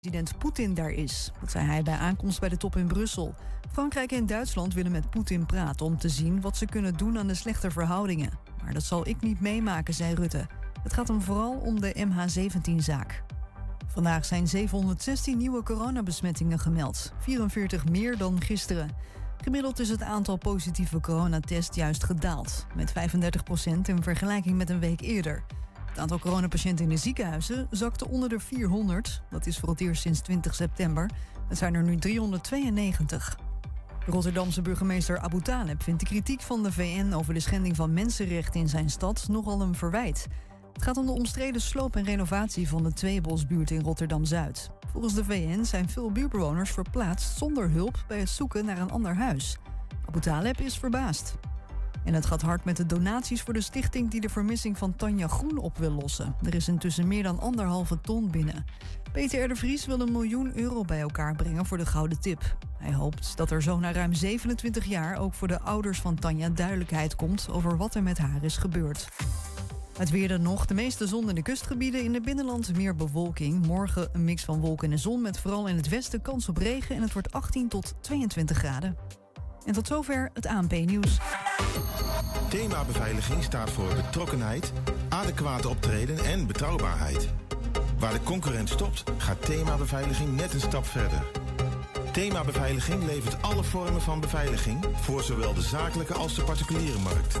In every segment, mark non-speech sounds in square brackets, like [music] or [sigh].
president Poetin daar is. Dat zei hij bij aankomst bij de top in Brussel. Frankrijk en Duitsland willen met Poetin praten om te zien wat ze kunnen doen aan de slechte verhoudingen. Maar dat zal ik niet meemaken, zei Rutte. Het gaat hem vooral om de MH17-zaak. Vandaag zijn 716 nieuwe coronabesmettingen gemeld. 44 meer dan gisteren. Gemiddeld is het aantal positieve coronatests juist gedaald. Met 35 procent in vergelijking met een week eerder. Het aantal coronapatiënten in de ziekenhuizen zakte onder de 400. Dat is voor het eerst sinds 20 september. Het zijn er nu 392. De Rotterdamse burgemeester Abu Taleb vindt de kritiek van de VN over de schending van mensenrechten in zijn stad nogal een verwijt. Het gaat om de omstreden sloop en renovatie van de Tweebosbuurt in Rotterdam-Zuid. Volgens de VN zijn veel buurtbewoners verplaatst zonder hulp bij het zoeken naar een ander huis. Abu Taleb is verbaasd. En het gaat hard met de donaties voor de stichting die de vermissing van Tanja Groen op wil lossen. Er is intussen meer dan anderhalve ton binnen. Peter R. de Vries wil een miljoen euro bij elkaar brengen voor de gouden tip. Hij hoopt dat er zo na ruim 27 jaar ook voor de ouders van Tanja duidelijkheid komt over wat er met haar is gebeurd. Het weer dan nog. De meeste zon in de kustgebieden. In het binnenland meer bewolking. Morgen een mix van wolken en zon met vooral in het westen kans op regen. En het wordt 18 tot 22 graden. En tot zover het ANP-nieuws. Thema beveiliging staat voor betrokkenheid, adequate optreden en betrouwbaarheid. Waar de concurrent stopt, gaat thema beveiliging net een stap verder. Thema beveiliging levert alle vormen van beveiliging voor zowel de zakelijke als de particuliere markt.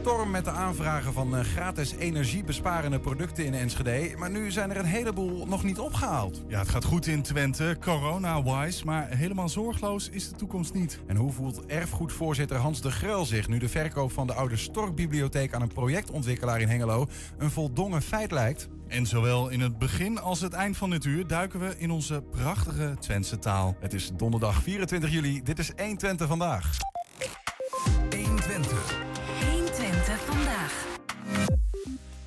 storm met de aanvragen van eh, gratis energiebesparende producten in Enschede. Maar nu zijn er een heleboel nog niet opgehaald. Ja, het gaat goed in Twente, corona-wise, maar helemaal zorgloos is de toekomst niet. En hoe voelt erfgoedvoorzitter Hans de Gruil zich nu de verkoop van de oude Storkbibliotheek aan een projectontwikkelaar in Hengelo een voldongen feit lijkt? En zowel in het begin als het eind van dit uur duiken we in onze prachtige Twentse taal. Het is donderdag 24 juli. Dit is 1 Twente vandaag. 1 Twente.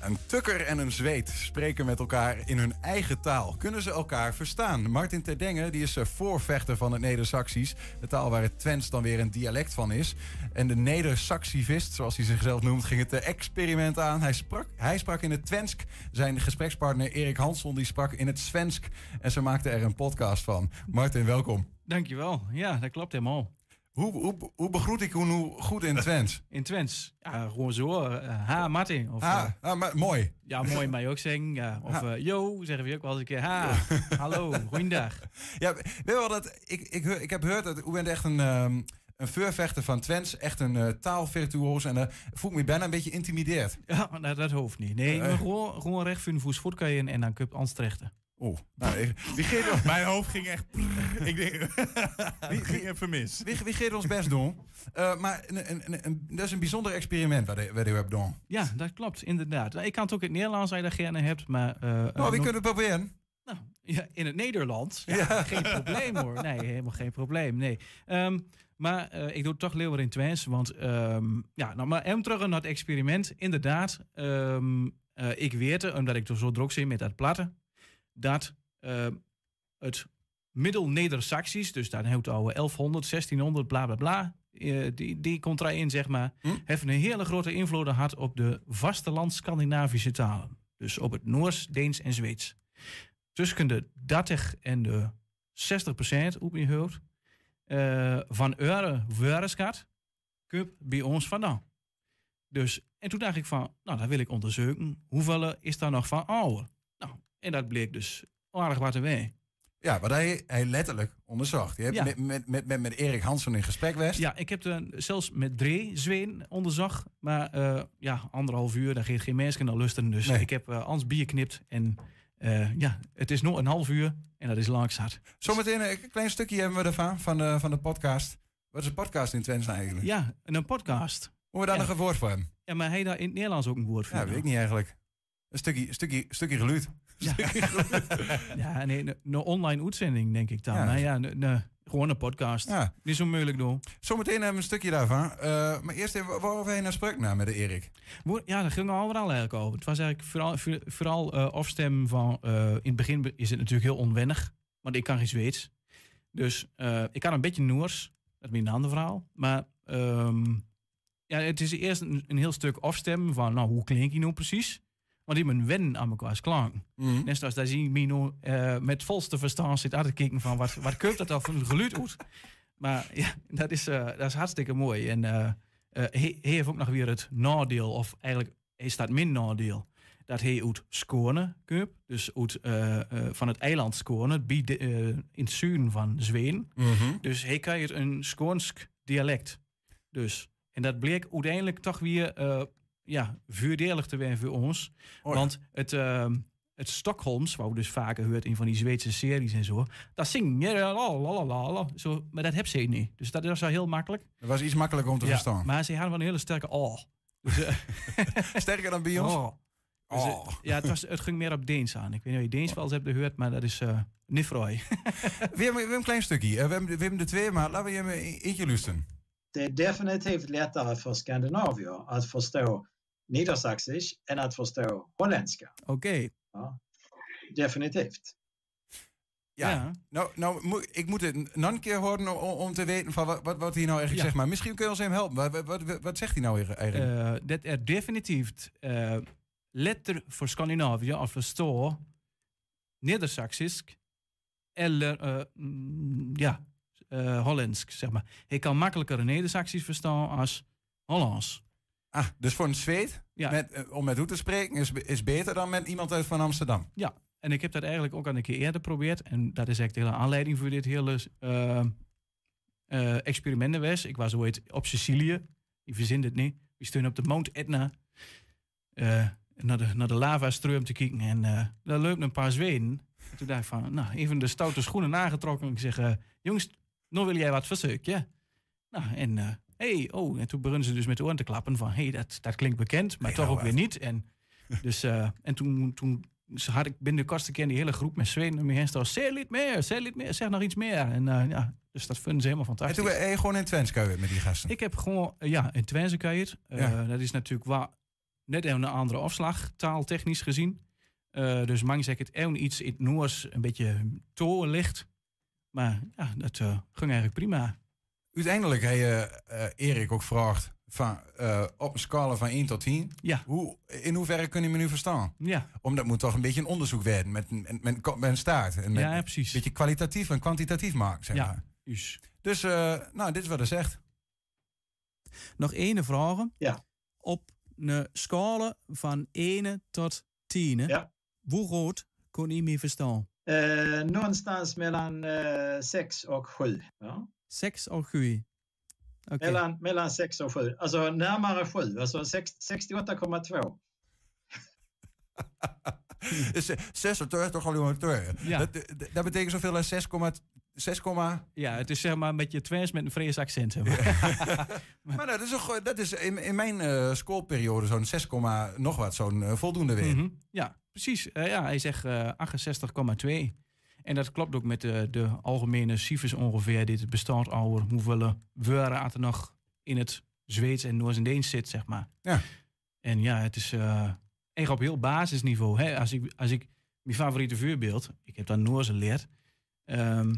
Een tukker en een zweet spreken met elkaar in hun eigen taal. Kunnen ze elkaar verstaan? Martin Terdenge die is eh, voorvechter van het Neder-Saxisch. De taal waar het Twents dan weer een dialect van is. En de Neder-Saxivist, zoals hij zichzelf noemt, ging het eh, experiment aan. Hij sprak, hij sprak in het Twensk. Zijn gesprekspartner Erik Hansson die sprak in het Svensk. En ze maakten er een podcast van. Martin, welkom. Dankjewel. Ja, dat klopt helemaal. Hoe, hoe, hoe begroet ik hoe nu goed in Twents? In Twents? Ja, gewoon zo. eh, ha, Martin. Of, Ha, eh, ah, mooi. ja, mooi mij ook zeggen. Ja. Of yo, zeggen we ook wel eens een keer. Ha, [laughs] hallo, goeiedag. Ja, weet je wel dat ik, ik, ik heb gehoord dat u bent echt een, ehm een voorvechter van Twents, echt een eh, taalvirtuoos en uh, voel ik me bijna een beetje intimideerd. Ja, dat, dat hoeft niet. Nee, maar gewoon, gewoon recht voor voet voetkajen en dan kun je. Oeh, nou, ik- wie geeft Mijn hoofd ging echt... ik denk... [laughs] Het ging even mis. wie, wie ons best doen? Eh, maar een, een, een, een- dat is een bijzonder experiment wat u hebt gedaan. Ja, dat klopt, inderdaad. Ik kan het ook in het Nederlands als je dat gerne hebt, maar... eh, Nou, eh, wie kunnen het proberen? Nou, ja, in het Nederlands. Ja, Geen probleem hoor. Nee, helemaal geen probleem. Nee. Ehm, maar eh, ik doe het toch liever in Twents. Want ehm, ja, nou, maar hem terug naar het experiment. Inderdaad, ehm, eh, ik weet, het, omdat ik er zo druk zit met dat platten, dat ehm, het middel-Neder-Saxisch, dus daar heeft oude 1100, 1600, bla bla bla, eh, die, die komt erin, zeg maar, Hm? heeft een hele grote invloed gehad op de vasteland-Scandinavische talen. Dus op het Noors, Deens en Zweeds tussen de 30 en de 60 procent op je hoofd eh, van eure woordenschat komt bij ons vandaan. Dus, en toen dacht ik van, nou, dan wil ik onderzoeken, hoeveel is daar nog van ouder? En dat bleek dus aardig wat te wee. Ja, wat hij, hij letterlijk onderzocht. Je hebt Ja. met, met, met, met, met Erik Hansson in gesprek geweest. Ja, ik heb er zelfs met drie zween onderzocht, maar eh, ja, anderhalf uur, daar geeft geen mensen naar lusten. Dus Nee. ik heb uh, ans bier knipt en eh, ja, het is nog een half uur en dat is lang zat. Zometeen een klein stukje hebben we ervan, van de, van de podcast. Wat is een podcast in Twents nou eigenlijk? Ja, en een podcast. Hoe we daar Ja. nog een woord voor hebben? Ja, maar hij daar in het Nederlands ook een woord voor? Ja, weet ik niet eigenlijk. Een stukje, stukje, stukje geluid. [laughs] Ja, nee, een- online uitzending denk ik dan. Ja. Nou ja, Gewoon een podcast. Ja. Niet zo moeilijk doen. Zometeen hebben we een stukje daarvan. Eh, maar eerst even, waar wij naar spreuk naar met de Erik? Ja, daar ging overal eigenlijk over. Het was eigenlijk vooral, voor- vooral eh, afstemmen van... eh, in het begin is het natuurlijk heel onwennig. Want ik kan geen Zweeds. Dus ik kan een beetje Noors. Dat is een ander verhaal. Maar ehm, ja, het is eerst een, een heel stuk afstemmen van... Nou, hoe klink je nou precies? Want die moet wennen aan elkaars klank. Mhm. Net zoals daar zie je me nou, eh, met volste verstand zit aan te kijken van... Wat, wat komt dat al van een geluid uit? Maar ja, dat is, eh, dat is hartstikke mooi. En eh, hij, heeft ook nog weer het nadeel, of eigenlijk hij staat min nadeel, dat hij uit Skåne komt. Dus uit, van het eiland Skåne, eh, in het zuiden van Zweden. Mhm. Dus hij krijgt een Skoonsk dialect. Dus. En dat bleek uiteindelijk toch weer ja, voordelig te zijn voor ons. Oh ja. Want het, ehm, het Stockholms, wat we dus vaker hoort in van die Zweedse series en zo, dat zing je la, la, la, la, la. zo, maar dat heb ze niet. Dus dat is wel heel makkelijk. Dat was iets makkelijker om te Ja, verstaan. maar ze hadden wel een hele sterke oh. Dus, eh, [laughs] Sterker dan bij ons? oh. Dus, eh, Oh. ja, het, was, het ging meer op Deens aan. Ik weet niet of je Deens wel eens hebt gehoord, maar dat is eh niet fraai. [laughs] We hebben, we hebben een klein stukje. Eh, We hebben, we hebben de twee, maar laten we je eentje luisteren. Det är definitivt lättare för skandinavier att förstå nedersaxisch än att förstå holländska. Oké. Definitivt. Ja. Ja. Nou, nou moet- ik moet het nog een keer horen om, om te weten van wat, wat, wat hij nou eigenlijk Ja. zegt. Maar misschien kun je ons hem helpen. Wat, wat, wat, wat zegt hij nou eigenlijk? Eh, dat er definitief eh letter voor Scandinavië of verstaan Nedersaksisk eller eh, mm, ja, eh Hollandsk, zeg maar. Hij kan makkelijker Nedersaksisch verstaan als Hollands. Ah, dus voor een Zweed, Ja. met, eh, om met hoe te spreken, is, is beter dan met iemand uit van Amsterdam. Ja, en ik heb dat eigenlijk ook al een keer eerder geprobeerd. En dat is eigenlijk de hele aanleiding voor dit hele experiment geweest. Ik was ooit op Sicilië. Je verzint het niet. We steunen op de Mount Etna. naar de, naar de lavastroom te kijken. En daar loopt een paar Zweden. En toen dacht ik van, nou, even de stoute schoenen nagetrokken. Ik zeg, jongens, nou wil jij wat verzoeken, ja? Nou, en hey, oh, en toen begonnen ze dus met de oren te klappen van, hey, dat, dat klinkt bekend, maar toch nou, ook weer niet. En, [laughs] dus, eh, en toen, toen had ik binnen de kortste keer die hele groep met Zweden me heen staan. Zeg niet meer, zeg niet meer, zeg nog iets meer. En eh, ja, dus dat vinden ze helemaal En fantastisch. toen ben je gewoon in Twents met die gasten. Ik heb gewoon, eh, ja, in Ja. Dat is natuurlijk waar, net even een andere afslag, taaltechnisch gezien. Dus mang zeg ik het even iets in het Noors, een beetje ligt. Maar ja, dat ging eigenlijk prima. Uiteindelijk heb je eh, Erik ook gevraagd van, eh, op een scala van 1 tot 10. Ja. Hoe, in hoeverre kun je me nu verstaan? Ja, Omdat moet toch een beetje een onderzoek werden met, met, met, met een staart. En met, ja een precies. beetje kwalitatief en kwantitatief maken, zeg Ja. maar. Dus. Dus, eh, nou, dit is wat hij zegt. Nog één vraag. Ja. Op een scala van 1 tot 10. Ja. Hoe groot kon je me verstaan? Eh, någonstans mellan eh, 6 och 7. Ja? 6 of 7? Oké. Mellan, mellan 6 och 7. Alltså närmare 7. Alltså sex- 68,2. Dus, eh, 6 of 2 toch al jongen 2. Ja. Dat, betekent zoveel als 6, 6, Ja, het is zeg maar een beetje Twents met een Fries accent. zeg maar. maar dat is, toch, dat is in, in mijn eh, schoolperiode zo'n 6, nog wat, zo'n voldoende weer. Mhm. Ja, precies. Eh, ja, hij zegt eh 68,2. En dat klopt ook met de, de algemene cijfers ongeveer. Dit bestaat over hoeveel woorden er nog in het Zweeds en Noors en Deens zit, zeg maar. Ja. En ja, het is eh echt op heel basisniveau. Hè? Als, ik, als ik mijn favoriete voorbeeld, ik heb dan Noors geleerd. Ehm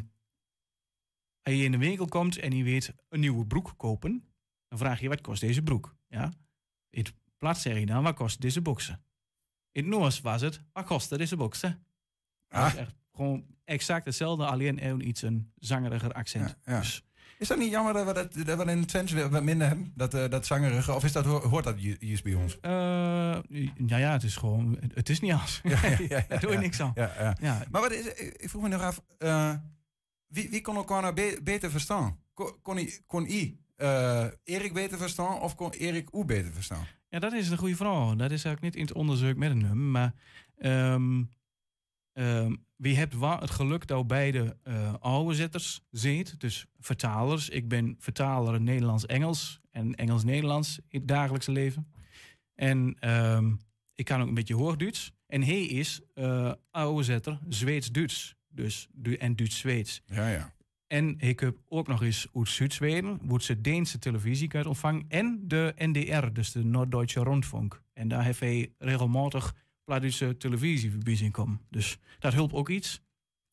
als je in de winkel komt en je weet een nieuwe broek kopen, dan vraag je wat kost deze broek? Ja. In het plaats zeg je dan, wat kost deze boksen? In het Noors was het, wat kost deze boksen? Dat Ah. is echt gewoon exact hetzelfde, alleen even iets een zangeriger accent. Ja, ja. Dus, Is dat niet jammer dat we dat, dat we in Twents weer wat minder hebben? Dat, eh, dat zangerige, of is dat, ho- hoort dat ju- juist bij ons? eh, nou ja, het is gewoon, het is niet als. Ja, ja, [laughs] Daar doe je niks aan. Ja, ja. Ja, Maar wat is, ik vroeg me nog af, eh, wie, wie kon elkaar nou be- beter verstaan? Kon, kon, I- kon I Erik beter verstaan of kon Erik U beter verstaan? Ja, dat is een goede vraag. Dat is eigenlijk niet in het onderzoek met een nummer. Maar ehm ehm, wie hebt het geluk dat beide eh ouderzetters zit. Dus vertalers. Ik ben vertaler Nederlands-Engels en Engels-Nederlands in het dagelijkse leven. En ehm, ik kan ook een beetje Hoogduits. En hij is eh ouderzetter Zweeds-Duits. Dus, du- en Duits-Zweeds. Ja, ja. En ik heb ook nog eens uit Zuid-Zweden, ze Deense televisie kunt ontvangen. En de NDR, dus de Noord-Duitse Rundfunk. En daar heeft hij regelmatig Plattische televisie voorbij zien komen. Dus dat helpt ook iets.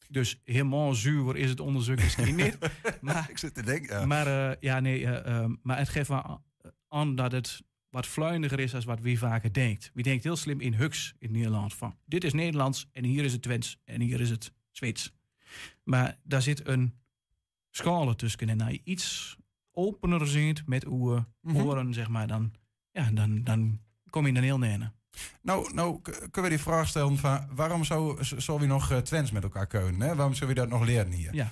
Dus helemaal zuur is het onderzoek misschien [laughs] niet. Maar, Ik zit te denken. ja. maar ja, ja nee, eh, eh, maar het geeft wel aan dat het wat fluiniger is dan wat wie vaker denkt. Wie denkt heel slim in Hux in Nederland van dit is Nederlands en hier is het Twents en hier is het Zweeds. Maar daar zit een schalen tussen en als je iets opener ziet met uw Mhm. oren, zeg maar, dan, ja, dan, dan kom je dan heel neer. Nou, nou kunnen we die vraag stellen van waarom zou, zou we nog eh, Twents met elkaar kunnen? Hè? Waarom zullen we dat nog leren hier? Ja.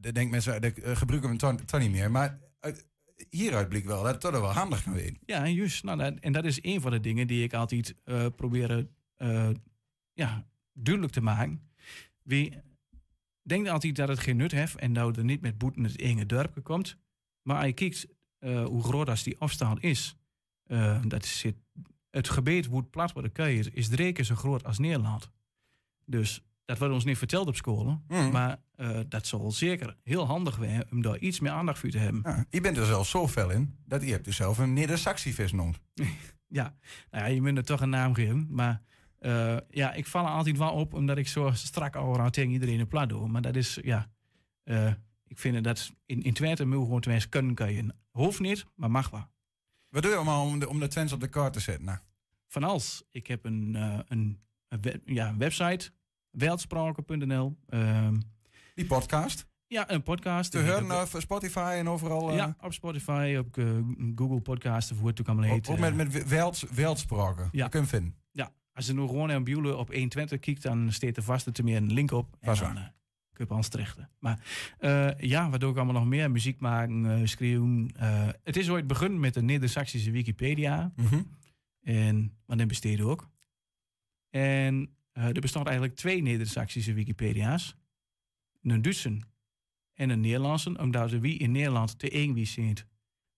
De denk mensen, dat eh, gebruiken we toch niet meer. Maar uit, hieruit blijkt wel dat het toch wel handig kan zijn. Ja, en juist. Nou, dat- en dat is een van de dingen die ik altijd probeer eh, ja, duidelijk te maken. Wie denkt altijd dat het geen nut heeft en nou er niet met boeten het enge dorp komt. Maar als je kijkt hoe groot als die afstand is, dat zit, het gebied het plat worden kan is drie keer zo groot als Nederland. Dus dat wordt ons niet verteld op school. Mhm. Maar eh, dat zal zeker heel handig zijn om daar iets meer aandacht voor te hebben. Ja, je bent er zelfs zo fel in dat je hebt dus zelf een Neder-Saxie-vis noemt. [laughs] Ja, nou ja, je moet er toch een naam geven. Maar eh, ja, ik val er altijd wel op omdat ik zo strak al tegen iedereen een plat doe. Maar dat is, ja, eh, ik vind dat in, in Twente moet gewoon Twents kunnen kan je. Hoeft niet, maar mag wel. Wat doe je allemaal om de, om de Twents op de kaart te zetten? Nou, Van als, ik heb een, eh, een, een, web- ja, een website, weltspraken.nl. Ehm, die podcast. ja, een podcast. Te horen op Spotify en overal. eh, ja, op Spotify, op eh, Google Podcast, of hoe het ook allemaal heet. ook, ook eh. met, met Welts, Weltspraken. Ja. Je kunt vinden. Ja, als je nu gewoon naar Bulen op 120 kijkt, dan staat er vast er meer een link op. Dan waar. Ons terechten. Maar eh, ja, wat doe ik allemaal nog meer? Muziek maken, eh, schreeuwen. Eh, het is ooit begonnen met de Neder-Saxische Wikipedia. Mhm. En, want die besteden ook. En er bestaan eigenlijk twee Neder-Saxische Wikipedia's. Een Duitse en een Nederlandse. Omdat we wie in Nederland te eng zijn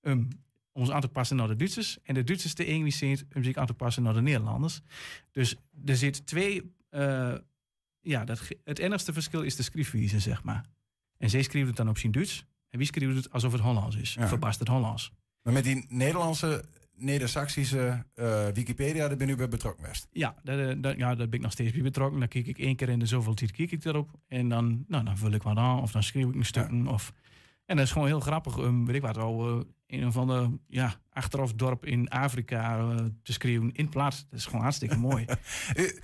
om ons aan te passen naar de Duitsers. En de Duitsers te eng zijn om zich aan te passen naar de Nederlanders. Dus er zit twee... ja, dat, het enigste verschil is de schriftwijze, zeg maar. En zij schreef het dan op zijn Duits. En wie schreef het alsof het Hollands is. Ja. Verbast het Hollands. Maar met die Nederlandse, Neder-Saxische eh, Wikipedia, daar ben je bij betrokken geweest. Ja, daar, eh, daar- ja, daar ben ik nog steeds bij betrokken. Dan kijk ik één keer in de zoveel tijd kijk ik erop. En dan, nou, dan vul ik wat aan of dan schreef ik een stukken. Of, en dat is gewoon heel grappig. Um, weet ik wat, al eh, een of ander ja, achteraf dorp in Afrika eh, te schreeuwen in plaats. Dat is gewoon hartstikke mooi. [laughs] Je,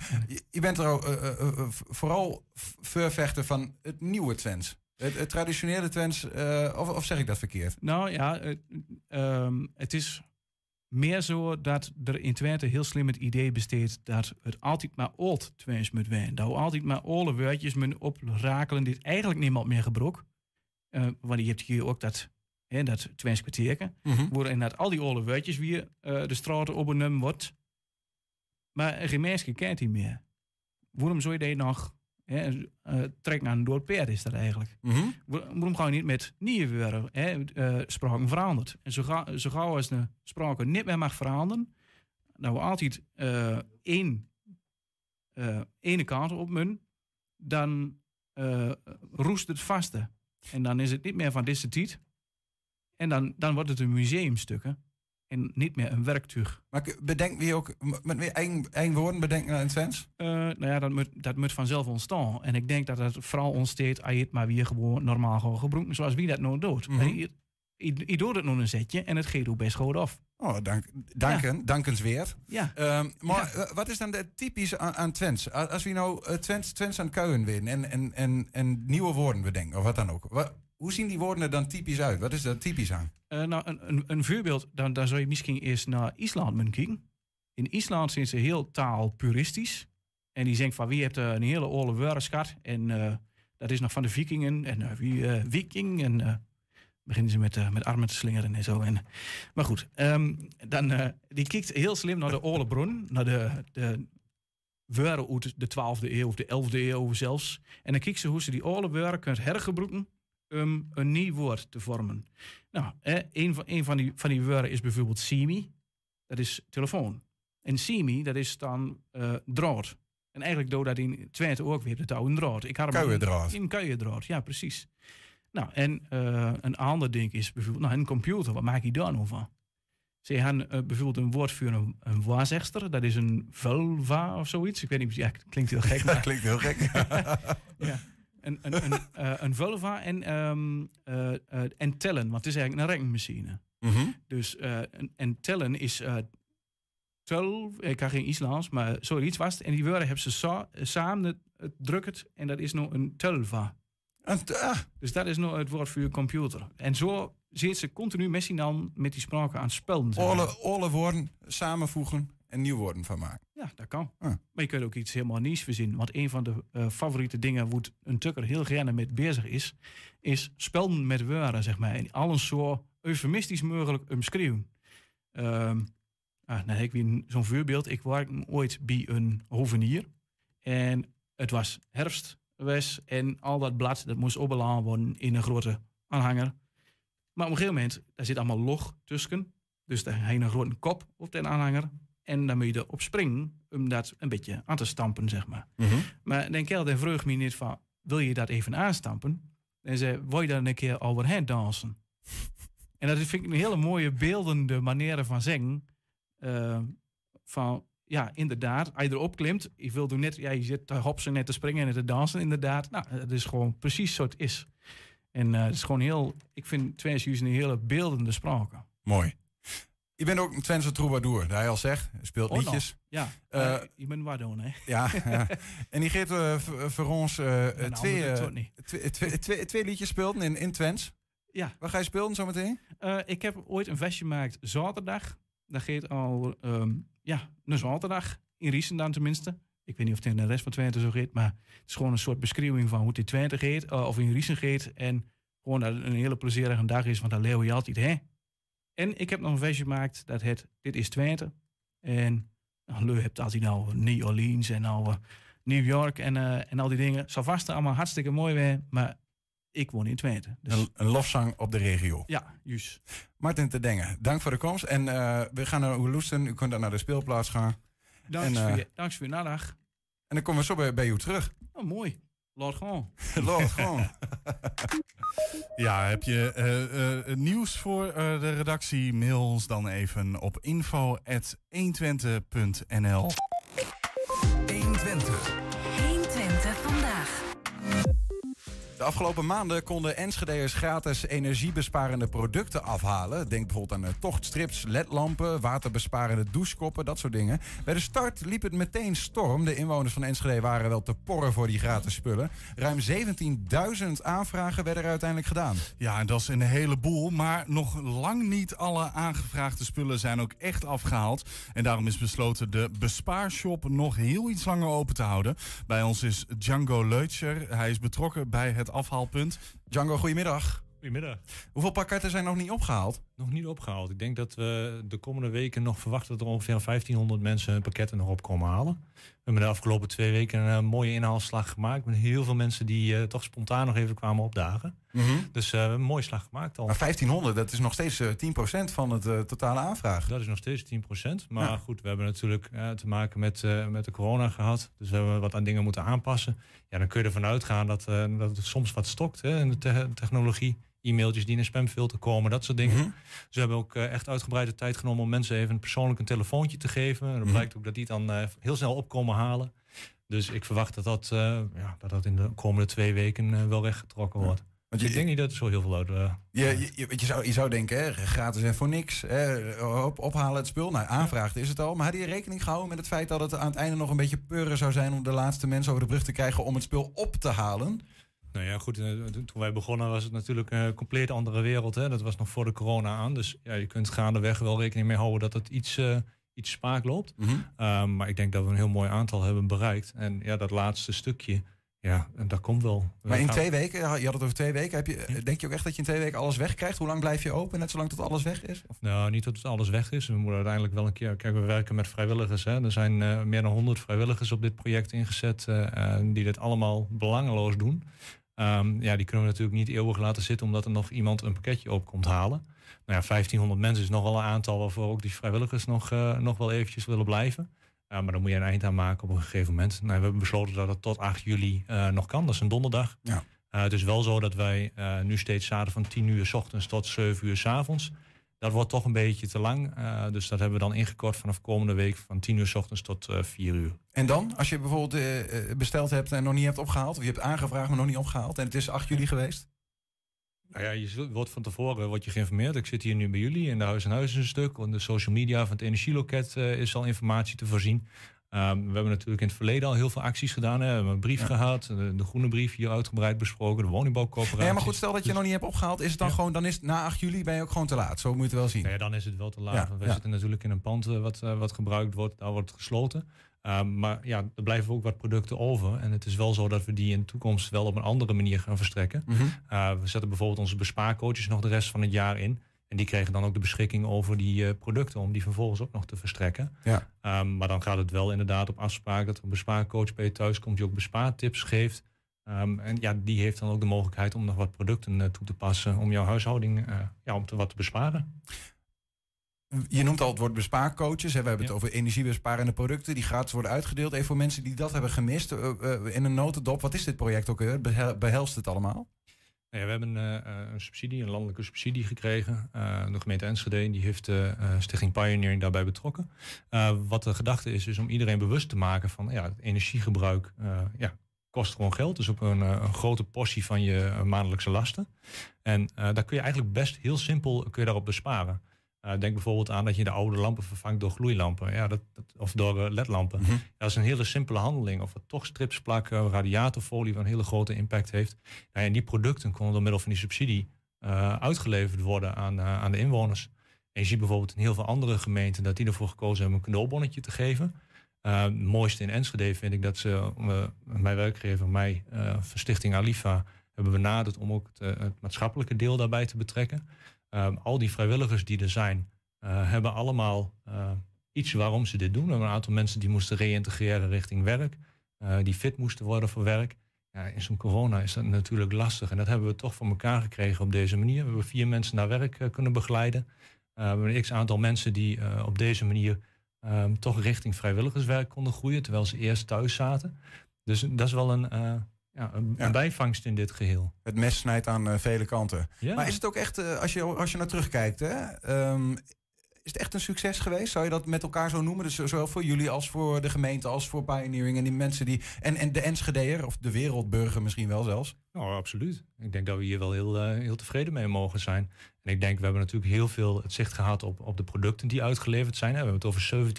je- bent er ook, eh, vooral v- voorvechter van het nieuwe Twents. Het, het traditionele Twents, of, of zeg ik dat verkeerd? Nou ja, het, ehm, het is meer zo dat er in Twente heel slim het idee besteedt dat het altijd maar old Twents moet zijn. Dat we altijd maar oude woordjes moeten oprakelen die eigenlijk niemand meer gebruikt. Eh, want je hebt hier ook dat, hè, dat Twents kwartierken. Waar inderdaad al die oude woordjes weer eh, de straten opgenomen wordt. Maar geen mens kent die meer. Waarom zou je die nog hè, eh, trekken aan een dood paard is dat eigenlijk? Mhm. Waar- Waarom ga je niet met nieuwe woorden, hè, spraken veranderd? En zo, ga, zo gauw als de sprake niet meer mag veranderen, dat we altijd één ene kant op moeten, dan roest het vaste. En dan is het niet meer van deze tijd. En dan, dan wordt het een museumstukken en niet meer een werktuig. Maar bedenk wie ook, met wie eigen, eigen woorden bedenken in het Twents? Eh, nou ja, dat moet, dat moet vanzelf ontstaan. En ik denk dat het vooral ontstaat als je het maar weer gewoon normaal gewoon gebruikt, zoals wie dat nou doet. Mhm. Maar je, je, je doet het nog een zetje en het gaat ook best goed af. Oh, dank, danken, dankensweer. Ja. Ehm, maar eh, wat is dan de typisch aan, aan Twents? Als we nou eh, Twents, Twents aan kuien winnen en, en, en, en nieuwe woorden bedenken, of wat dan ook. Wat, hoe zien die woorden er dan typisch uit? Wat is er typisch aan? Eh, nou, een, een, een voorbeeld, dan, dan zou je misschien eerst naar IJsland moeten kijken. In IJsland zijn ze heel taalpuristisch. En die denken van wie heeft een hele oude woordenschat. En dat is nog van de vikingen. En wie viking. En beginnen ze met, eh, met armen te slingeren en zo. En, maar goed, ehm, dan, eh, die kijkt heel slim naar de oude bron. Naar de, de uit de 12e eeuw of de 11e eeuw zelfs. En dan kijkt ze hoe ze die woorden kunnen hergebruiken om een nieuw woord te vormen. Nou, eh, een, van, een van, die, van die woorden is bijvoorbeeld simi. Dat is telefoon. En simi, dat is dan eh draad. En eigenlijk doe dat in Twente ook weer, de touw een draad. Kuiendraad. In kuiendraad, ja, precies. Nou, en eh, een ander ding is bijvoorbeeld, nou, een computer, wat maak je daar nou van? Ze hebben eh, bijvoorbeeld een woord voor een, een waarzegster, dat is een vulva of zoiets. Ik weet niet, ja, het klinkt heel gek, [laughs] Dat maar klinkt heel gek. [laughs] ja. Een, een, een, eh, een vulva en, ehm, eh, eh, en tellen, want het is eigenlijk een rekenmachine. Mhm. Dus en, en tellen is tel, ik kan geen Islands, maar zoiets was het. En die woorden hebben ze sa- samen het, het drukt en dat is nog een telva. Ah, Dus dat is nog het woord voor je computer. En zo zit ze continu z'n dan met die spraken aan het spelen. alle, alle woorden samenvoegen en nieuw woorden van maken. Ja, dat kan. Ah. Maar je kunt ook iets helemaal nieuws verzinnen. Want een van de eh, favoriete dingen waar een tukker heel gerne mee bezig is, is spelen met woorden, zeg maar. En alles zo eufemistisch mogelijk omschreeuwen. Ehm ah, dan heb ik zo'n voorbeeld. Ik werkte ooit bij een hovenier. En het was herfst En al dat blad, dat moest opgeladen worden in een grote aanhanger. Maar op een gegeven moment, daar zit allemaal log tussen. Dus daar je een grote kop op de aanhanger. En dan moet je erop springen om dat een beetje aan te stampen, zeg maar. Maar dan kerel, dan vroeg me niet van, wil je dat even aanstampen? En zei, wil je daar een keer overheen dansen? en dat vind ik een hele mooie beeldende manier van zeggen. Eh, van, ja, inderdaad, als je erop klimt, je wil doen net, ja, je zit te hopsen net te springen en te dansen, inderdaad. Nou, het is gewoon precies zo het is. En eh, het is gewoon heel, ik vind Twents een hele beeldende sprake. Mooi. Je bent ook een Twentse troubadour, dat hij al zegt. Hij speelt Oh, liedjes. Ja, eh, je bent waar doen, hè? Ja, ja. [laughs] En die geeft voor ons twee, twee, twee, twee, twee liedjes speelden in, in Twents. Ja. Waar ga je spelen zometeen? Ik heb ooit een vestje gemaakt zaterdag. Dat gaat al ehm, ja, een zaterdag. In Riesen tenminste. Ik weet niet of het in de rest van Twente zo gaat. Maar het is gewoon een soort beschrijving van hoe het in Twente gaat. eh, of in Riesen gaat. En gewoon dat het een hele plezierige dag is. Want dan leeuw je altijd, hè. En ik heb nog een vestje gemaakt. Dat heet Dit is Twente. En nou, Leu hebt altijd nou New Orleans en nou eh, New York en, eh, en al die dingen. Zal vast allemaal hartstikke mooi weer. Maar ik woon in Twente. Dus Een, een lofzang op de regio. ja, juist. Martin te Dengen, dank voor de komst. En eh, we gaan naar Oeloesten. U kunt dan naar de speelplaats gaan. Dank En, voor je, dank voor je nadag. En dan komen we zo bij, bij u terug. Oh, mooi. Laat gewoon. Lord, gewoon. [laughs] [laughs] Ja, heb je eh, eh, nieuws voor eh, de redactie? Mail ons dan even op info.120.nl 120. 120 De afgelopen maanden konden Enschede'ers gratis energiebesparende producten afhalen. Denk bijvoorbeeld aan eh, tochtstrips, ledlampen, waterbesparende douchekoppen, dat soort dingen. Bij de start liep het meteen storm. De inwoners van Enschede waren wel te porren voor die gratis spullen. Ruim 17.000 aanvragen werden er uiteindelijk gedaan. Ja, en dat is een heleboel. Maar nog lang niet alle aangevraagde spullen zijn ook echt afgehaald. En daarom is besloten de bespaarshop nog heel iets langer open te houden. Bij ons is Django Leutscher. Hij is betrokken bij het afhaalpunt. Django, goedemiddag. Goedemiddag. Hoeveel pakketten zijn nog niet opgehaald? Nog niet opgehaald. Ik denk dat we de komende weken nog verwachten dat er ongeveer 1500 mensen hun pakketten nog op komen halen. We hebben de afgelopen twee weken een eh, mooie inhaalslag gemaakt. Met heel veel mensen die eh, toch spontaan nog even kwamen opdagen. Dus eh, we hebben een mooie slag gemaakt al. Maar 1500, dat is nog steeds eh, 10% van het eh, totale aanvraag. Dat is nog steeds 10%. Maar Ja. goed, we hebben natuurlijk eh, te maken met, eh, met de corona gehad. Dus we hebben wat aan dingen moeten aanpassen. Ja, dan kun je ervan uitgaan dat, eh, dat het soms wat stokt hè, in de te- technologie. E-mailtjes die in een spamfilter komen, dat soort dingen. Dus we hebben ook eh, echt uitgebreide tijd genomen om mensen even persoonlijk een telefoontje te geven. En dan Mhm. blijkt ook dat die het dan eh, heel snel opkomen halen. Dus ik verwacht dat dat, eh, ja, dat, dat in de komende twee weken wel weggetrokken wordt. Want ik je, denk niet dat er zo heel veel uit... eh, je, je, je, je zou, je zou denken, hè, gratis en voor niks. Hè, op, ophalen het spul. Nou, aanvraagd is het al. Maar had je rekening gehouden met het feit dat het aan het einde nog een beetje peuren zou zijn... om de laatste mensen over de brug te krijgen om het spul op te halen? Nou ja, goed. eh, Toen wij begonnen was het natuurlijk een compleet andere wereld. Hè? Dat was nog voor de corona aan. Dus ja, je kunt gaandeweg wel rekening mee houden dat het iets, eh, iets spaak loopt. Um, maar ik denk dat we een heel mooi aantal hebben bereikt. En ja, dat laatste stukje, ja, dat komt wel. We Maar in twee weken, je had het over twee weken. Heb je, denk je ook echt dat je in twee weken alles wegkrijgt? Hoe lang blijf je open? Net zolang tot alles weg is? Of? Nou, niet dat het alles weg is. We moeten uiteindelijk wel een keer... Kijk, we werken met vrijwilligers. Hè. Er zijn eh, meer dan 100 vrijwilligers op dit project ingezet... die dit allemaal belangeloos doen. Ehm, ja, die kunnen we natuurlijk niet eeuwig laten zitten... omdat er nog iemand een pakketje op komt halen. Nou ja, 1500 mensen is nogal een aantal... waarvoor ook die vrijwilligers nog, eh, nog wel eventjes willen blijven. Maar dan moet je een eind aan maken op een gegeven moment. Nou, we hebben besloten dat het tot 8 juli eh, nog kan. Dat is een donderdag. Ja. Eh, het is wel zo dat wij nu steeds zaten van 10 uur s ochtends tot 7 uur s avonds. Dat wordt toch een beetje te lang. eh, dus dat hebben we dan ingekort vanaf komende week van 10 uur s ochtends tot eh 4 uur. En dan, als je bijvoorbeeld eh, besteld hebt en nog niet hebt opgehaald, of je hebt aangevraagd maar nog niet opgehaald, en het is 8 juli geweest? Nou ja, je wordt van tevoren wordt je geïnformeerd. Ik zit hier nu bij jullie in de Huis en Huis is een stuk. Op de social media van het energieloket is al informatie te voorzien. Ehm, we hebben natuurlijk in het verleden al heel veel acties gedaan. Hè. We hebben een brief Ja. gehad, de, de groene brief hier uitgebreid besproken, de woningbouwcoöperatie. Ja, maar goed, stel dat je nog niet hebt opgehaald, is het dan Ja. gewoon, dan is het na 8 juli ben je ook gewoon te laat. Zo moet je het wel zien. Nou ja, dan is het wel te laat. Want we zitten natuurlijk in een pand eh, wat, eh, wat gebruikt wordt. Daar wordt het gesloten. Ehm, maar ja, er blijven ook wat producten over. En het is wel zo dat we die in de toekomst wel op een andere manier gaan verstrekken. Mhm. Uh, we zetten bijvoorbeeld onze bespaarcoaches nog de rest van het jaar in. En die kregen dan ook de beschikking over die eh, producten om die vervolgens ook nog te verstrekken. Ja. Um, maar dan gaat het wel inderdaad op afspraak dat er een bespaarcoach bij je thuis komt die ook bespaartips geeft. Um, en ja, die heeft dan ook de mogelijkheid om nog wat producten uh, toe te passen om jouw huishouding uh, ja, om te wat te besparen. Je noemt al het woord bespaarcoaches. Hè. We hebben Ja. het over energiebesparende producten die gratis worden uitgedeeld. Even voor mensen die dat hebben gemist, in een notendop. Wat is dit project ook? Behel behelst het allemaal? Ja, we hebben uh, een subsidie, een landelijke subsidie gekregen. Uh, de gemeente Enschede die heeft uh, Stichting Pioneering daarbij betrokken. wat de gedachte is, is om iedereen bewust te maken van ja, het energiegebruik ja, kost gewoon geld. Dus ook een, een grote portie van je maandelijkse lasten. En daar kun je eigenlijk best heel simpel kun je daarop besparen. Uh, denk bijvoorbeeld aan dat je de oude lampen vervangt door gloeilampen. Ja, dat, dat, of door uh, ledlampen. Mm -hmm. Dat is een hele simpele handeling. Of toch strips plakken, radiatorfolie wat een hele grote impact heeft. Nou, en die producten konden door middel van die subsidie uh, uitgeleverd worden aan, aan de inwoners. En je ziet bijvoorbeeld in heel veel andere gemeenten dat die ervoor gekozen hebben een cadeaubonnetje te geven. het mooiste in Enschede vind ik dat ze, mijn werkgever, mij, van Stichting Alifa, hebben benaderd om ook het, het maatschappelijke deel daarbij te betrekken. Um, al die vrijwilligers die er zijn, uh, hebben allemaal uh, iets waarom ze dit doen. We hebben een aantal mensen die moesten reïntegreren richting werk, uh, die fit moesten worden voor werk. Ja, in zo'n corona is dat natuurlijk lastig. En dat hebben we toch voor elkaar gekregen op deze manier. We hebben vier mensen naar werk kunnen begeleiden. we hebben een x-aantal mensen die op deze manier um, toch richting vrijwilligerswerk konden groeien, terwijl ze eerst thuis zaten. Dus dat is wel een, ja, een, Ja. bijvangst in dit geheel. Het mes snijdt aan uh, vele kanten. Ja. Maar is het ook echt, uh, als, je, als je naar terugkijkt, hè, um, is het echt een succes geweest? Zou je dat met elkaar zo noemen? Dus zowel voor jullie als voor de gemeente, als voor Pioneering en die mensen die. En, en de Enschedeer, of de wereldburger misschien wel zelfs? Nou, absoluut. Ik denk dat we hier wel heel, uh, heel tevreden mee mogen zijn. En ik denk, we hebben natuurlijk heel veel het zicht gehad op, op de producten die uitgeleverd zijn. We hebben het over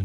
17.000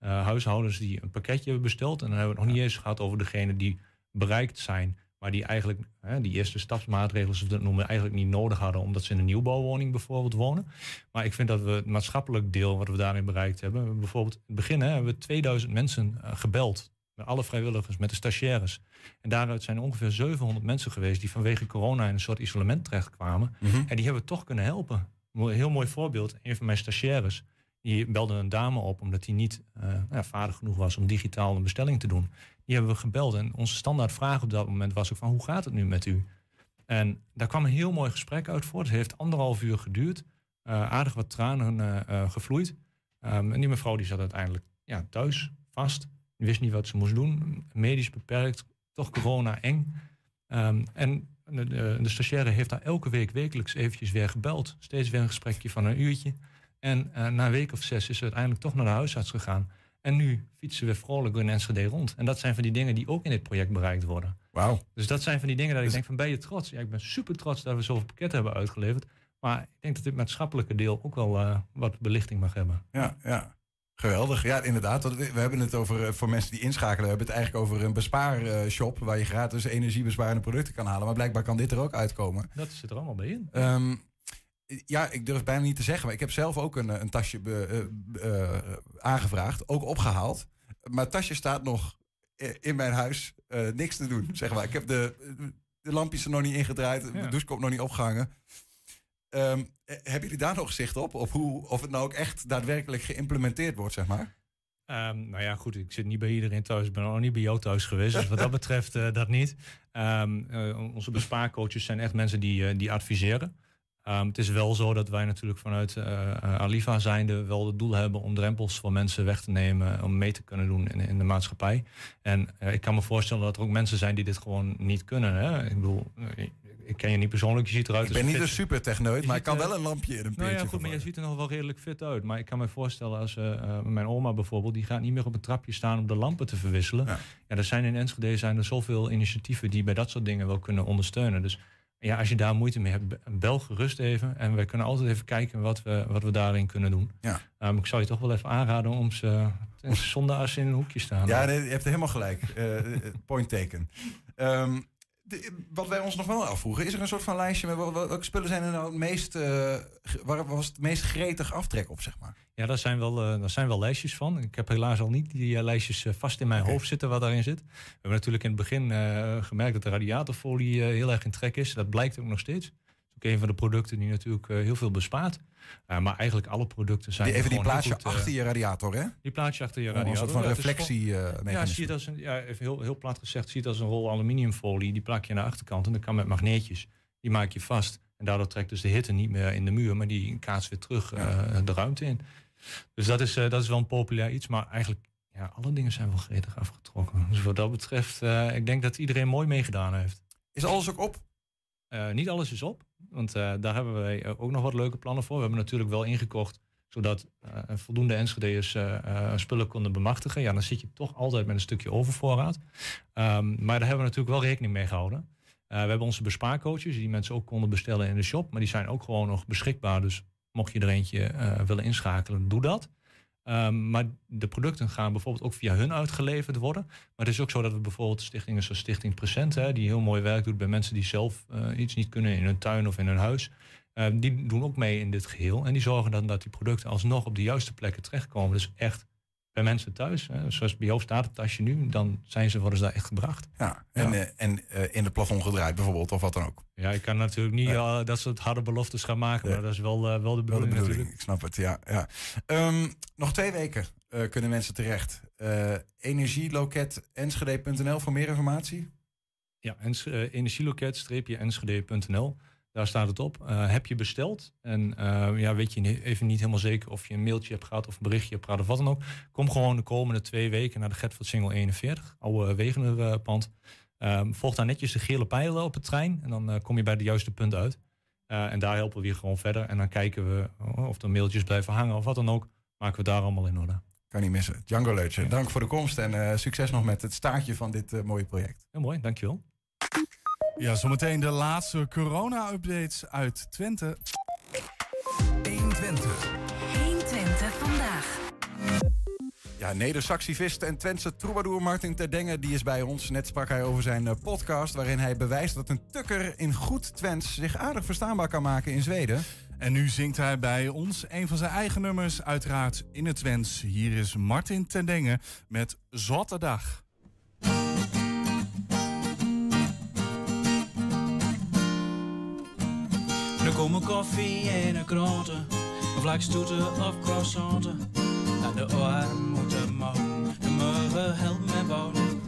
uh, huishoudens die een pakketje hebben besteld. En dan hebben we het nog niet eens gehad over degene die bereikt zijn, maar die eigenlijk hè, die eerste stapsmaatregelen, zoals we dat noemen, eigenlijk niet nodig hadden, omdat ze in een nieuwbouwwoning bijvoorbeeld wonen. Maar ik vind dat we het maatschappelijk deel wat we daarin bereikt hebben, bijvoorbeeld in het begin hè, hebben we 2000 mensen uh, gebeld. Met alle vrijwilligers, met de stagiaires. En daaruit zijn ongeveer 700 mensen geweest die vanwege corona in een soort isolement terechtkwamen. Mm -hmm. En die hebben we toch kunnen helpen. Een heel mooi voorbeeld. Een van mijn stagiaires, die belde een dame op omdat hij niet uh, ja, vaardig genoeg was om digitaal een bestelling te doen. Die hebben we gebeld. En onze standaard vraag op dat moment was ook van hoe gaat het nu met u? En daar kwam een heel mooi gesprek uit voort. Het heeft anderhalf uur geduurd. Uh, aardig wat tranen uh, gevloeid. Um, en die mevrouw die zat uiteindelijk ja, thuis, vast. Die wist niet wat ze moest doen. Medisch beperkt. Toch corona eng. Um, en de, de, stagiaire heeft daar elke week wekelijks eventjes weer gebeld. Steeds weer een gesprekje van een uurtje. En na een week of zes is ze uiteindelijk toch naar de huisarts gegaan. En nu fietsen we vrolijk in Enschede rond. En dat zijn van die dingen die ook in dit project bereikt worden. Wauw. Dus dat zijn van die dingen dat Dus- ik denk van ben je trots? Ja, ik ben super trots dat we zoveel pakketten hebben uitgeleverd. Maar ik denk dat dit maatschappelijke deel ook wel uh, wat belichting mag hebben. Ja, ja. Geweldig. Ja, inderdaad. We hebben het over, eh, voor mensen die inschakelen, we hebben het eigenlijk over een bespaarshop waar je gratis energiebesparende producten kan halen. Maar blijkbaar kan dit er ook uitkomen. Dat zit er allemaal bij in. Um, ja, ik durf bijna niet te zeggen, maar ik heb zelf ook een, een tasje be, uh, uh, aangevraagd, ook opgehaald. Maar het tasje staat nog in mijn huis niks te doen, zeg maar. Ik heb de, de lampjes er nog niet ingedraaid, ja. de douchekop nog niet opgehangen. Um, hebben jullie daar nog zicht op? Of, hoe, of het nou ook echt daadwerkelijk geïmplementeerd wordt, zeg maar? Um, nou ja, goed, ik zit niet bij iedereen thuis. Ik ben ook niet bij jou thuis geweest. Dus wat dat betreft uh, dat niet. Um, uh, onze bespaarcoaches zijn echt mensen die, uh, die adviseren. Ehm, het is wel zo dat wij natuurlijk vanuit uh, Aliva zijnde wel het doel hebben om drempels voor mensen weg te nemen, om mee te kunnen doen in, in de maatschappij. En uh, ik kan me voorstellen dat er ook mensen zijn die dit gewoon niet kunnen. Hè? Ik bedoel, ik ken je niet persoonlijk, je ziet eruit. Ik ben niet een super techneut, maar ik kan wel een lampje in een nou ja, goed, maar je ziet er nog wel redelijk fit uit. Maar ik kan me voorstellen als mijn oma bijvoorbeeld, die gaat niet meer op een trapje staan om de lampen te verwisselen. Ja, ja er zijn in Enschede zijn er zoveel initiatieven die bij dat soort dingen wel kunnen ondersteunen. Dus ja, als je daar moeite mee hebt, bel gerust even. En we kunnen altijd even kijken wat we, wat we daarin kunnen doen. Ja. Um, ik zou je toch wel even aanraden om ze zonder als ze in een hoekje staan. Ja, nee, je hebt helemaal gelijk. Uh, point taken. Um, wat wij ons nog wel afvroegen, is er een soort van lijstje met welke spullen zijn er nou het meest, uh, waar was het meest gretig aftrek op, zeg maar? Ja, daar zijn wel, uh, daar zijn wel lijstjes van. Ik heb helaas al niet die uh, lijstjes vast in mijn hoofd zitten wat daarin zit. We hebben natuurlijk in het begin gemerkt dat de radiatorfolie heel erg in trek is. Dat blijkt ook nog steeds ook een van de producten die natuurlijk heel veel bespaart. Uh, maar eigenlijk alle producten zijn. Die, even die plaatsje goed, achter je radiator, hè? Die plaatsje achter je radiator. Een soort van reflectie. ja, zie je dat als een, ja, even heel, heel plat gezegd, zie je het als een rol aluminiumfolie. Die plak je aan de achterkant en dat kan met magneetjes. Die maak je vast. En daardoor trekt dus de hitte niet meer in de muur, maar die kaatst weer terug ja. uh, de ruimte in. Dus dat is, dat is wel een populair iets. Maar eigenlijk, ja, alle dingen zijn wel gretig afgetrokken. Dus wat dat betreft, ik denk dat iedereen mooi meegedaan heeft. Is alles ook op? Uh, niet alles is op, want uh, daar hebben wij ook nog wat leuke plannen voor. We hebben natuurlijk wel ingekocht, zodat uh, voldoende Enschede'ers spullen konden bemachtigen. Ja, dan zit je toch altijd met een stukje overvoorraad. Um, maar daar hebben we natuurlijk wel rekening mee gehouden. we hebben onze bespaarcoaches, die mensen ook konden bestellen in de shop. Maar die zijn ook gewoon nog beschikbaar. Dus mocht je er eentje willen inschakelen, doe dat. Um, maar de producten gaan bijvoorbeeld ook via hun uitgeleverd worden. Maar het is ook zo dat we bijvoorbeeld stichtingen zoals Stichting Present, hè, die heel mooi werk doet bij mensen die zelf uh, iets niet kunnen in hun tuin of in hun huis. Uh, die doen ook mee in dit geheel. En die zorgen dan dat die producten alsnog op de juiste plekken terechtkomen. Dus echt bij mensen thuis. Hè. Zoals bij jou staat het tasje nu, dan zijn ze, worden ze daar echt gebracht. Ja, en, ja. Uh, en uh, in het plafond gedraaid bijvoorbeeld, of wat dan ook. Ja, ik kan natuurlijk niet uh, dat soort harde beloftes gaan maken, maar dat is wel, wel de bedoeling, wel de bedoeling. Ik snap het, ja. ja. Um, nog twee weken kunnen mensen terecht. energieloket.enschede.nl voor meer informatie? Ja, energieloket-enschede.nl. Daar staat het op. Uh, heb je besteld en uh, ja, weet je even niet helemaal zeker of je een mailtje hebt gehad of een berichtje hebt gehad of wat dan ook. Kom gewoon de komende twee weken naar de Getford Single 41, oude Wegenerpand. Uh, volg daar netjes de gele pijlen op de trein en dan kom je bij de juiste punt uit. en daar helpen we je gewoon verder. En dan kijken we of er mailtjes blijven hangen of wat dan ook. Maken we daar allemaal in orde. Kan niet missen. Django Leutje, dank voor de komst en succes nog met het staartje van dit mooie project. Heel mooi, dankjewel. Ja, zometeen de laatste corona-updates uit Twente. 120. 120 vandaag. Ja, Neder-Saxivist en Twentse troubadour Martin Terdengen die is bij ons. Net sprak hij over zijn uh, podcast waarin hij bewijst dat een tukker in goed Twents zich aardig verstaanbaar kan maken in Zweden. En nu zingt hij bij ons een van zijn eigen nummers, uiteraard in het Twents. Hier is Martin Terdengen met Zotte Dag. Komen koffie en een kroten, of lakstoeten of croissanten. En de arm moeten mouwen, de morgen helpt met bouwen.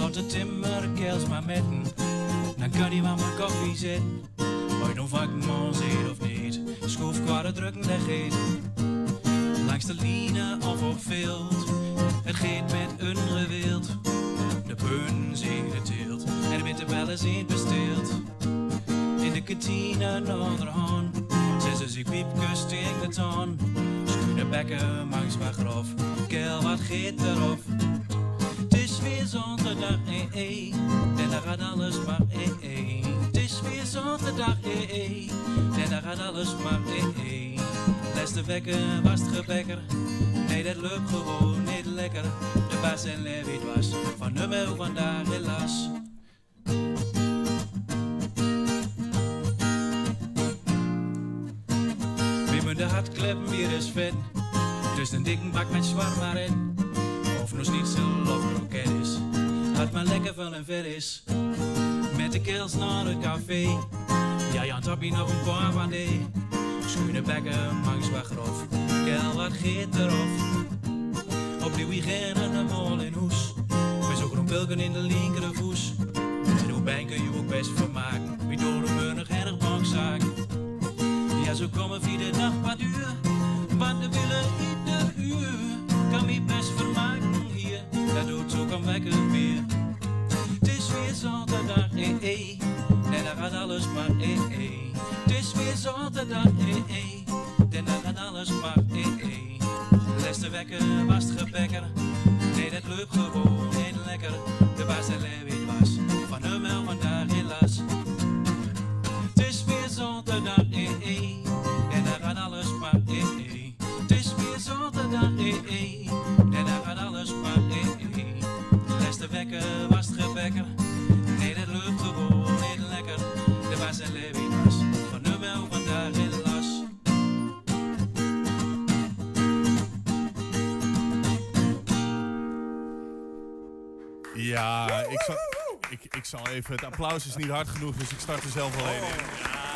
Laat de timmer keels maar metten, dan kan hij wel mijn koffie zitten. Ooit nog vakman zit of niet, schroef qua de drukken geet. Langs de line of op veld, het geeft met een gewild. De beun zien het teelt, en de bitterbellen zijn besteeld in de kantine onderhand. Zes als ik piepke steek de toon. Schuine bekken, mangs maar grof. Kel, wat geet erop? Het is weer zondag, eh, eh. En daar gaat alles maar, eh, eh. Het is weer zondag, eh, eh. En daar gaat alles maar, eh, eh. Les de wekken, was het gebekker. Nee, dat loopt gewoon niet lekker. De baas en Levi was van nummer vandaag helaas. De hartkleppen weer eens vet. Dus een dikke bak met zwaar in. Of nog zo of kroket is. Had maar lekker van een vet is. Met de kels naar het café. Ja, Jan Tappie nog een paar van die. Schuine bekken, mangs wat grof. Kel, wat geet erop. Opnieuw beginnen de mol in hoes. Met zo'n groen pilken in de linkere voes. En hoe ben je ook best vermaken. Zo komen via de nacht wat uur. Want we willen ieder uur. Kan me best vermaken hier. Dat doet ook een wekker weer. Het is weer zaterdag, eh eh. En dan gaat alles maar eh eh. Het is weer zaterdag, eh eh. En dan gaat alles maar eh eh. De laatste wekker was gebekker. Nee, dat loopt gewoon niet lekker. De baas en Lewin was van hem wel vandaag helaas. Het is weer zaterdag, eh eh. Eh. En dan gaat alles maar eh eh. De wekker was het gebekker. Nee, dat loopt gewoon niet lekker. De baas en Lewin was van hem wel vandaag helaas. Ja, ik zal, ik, ik zal even... Het applaus is niet hard genoeg, dus ik start er zelf alleen in. Ja,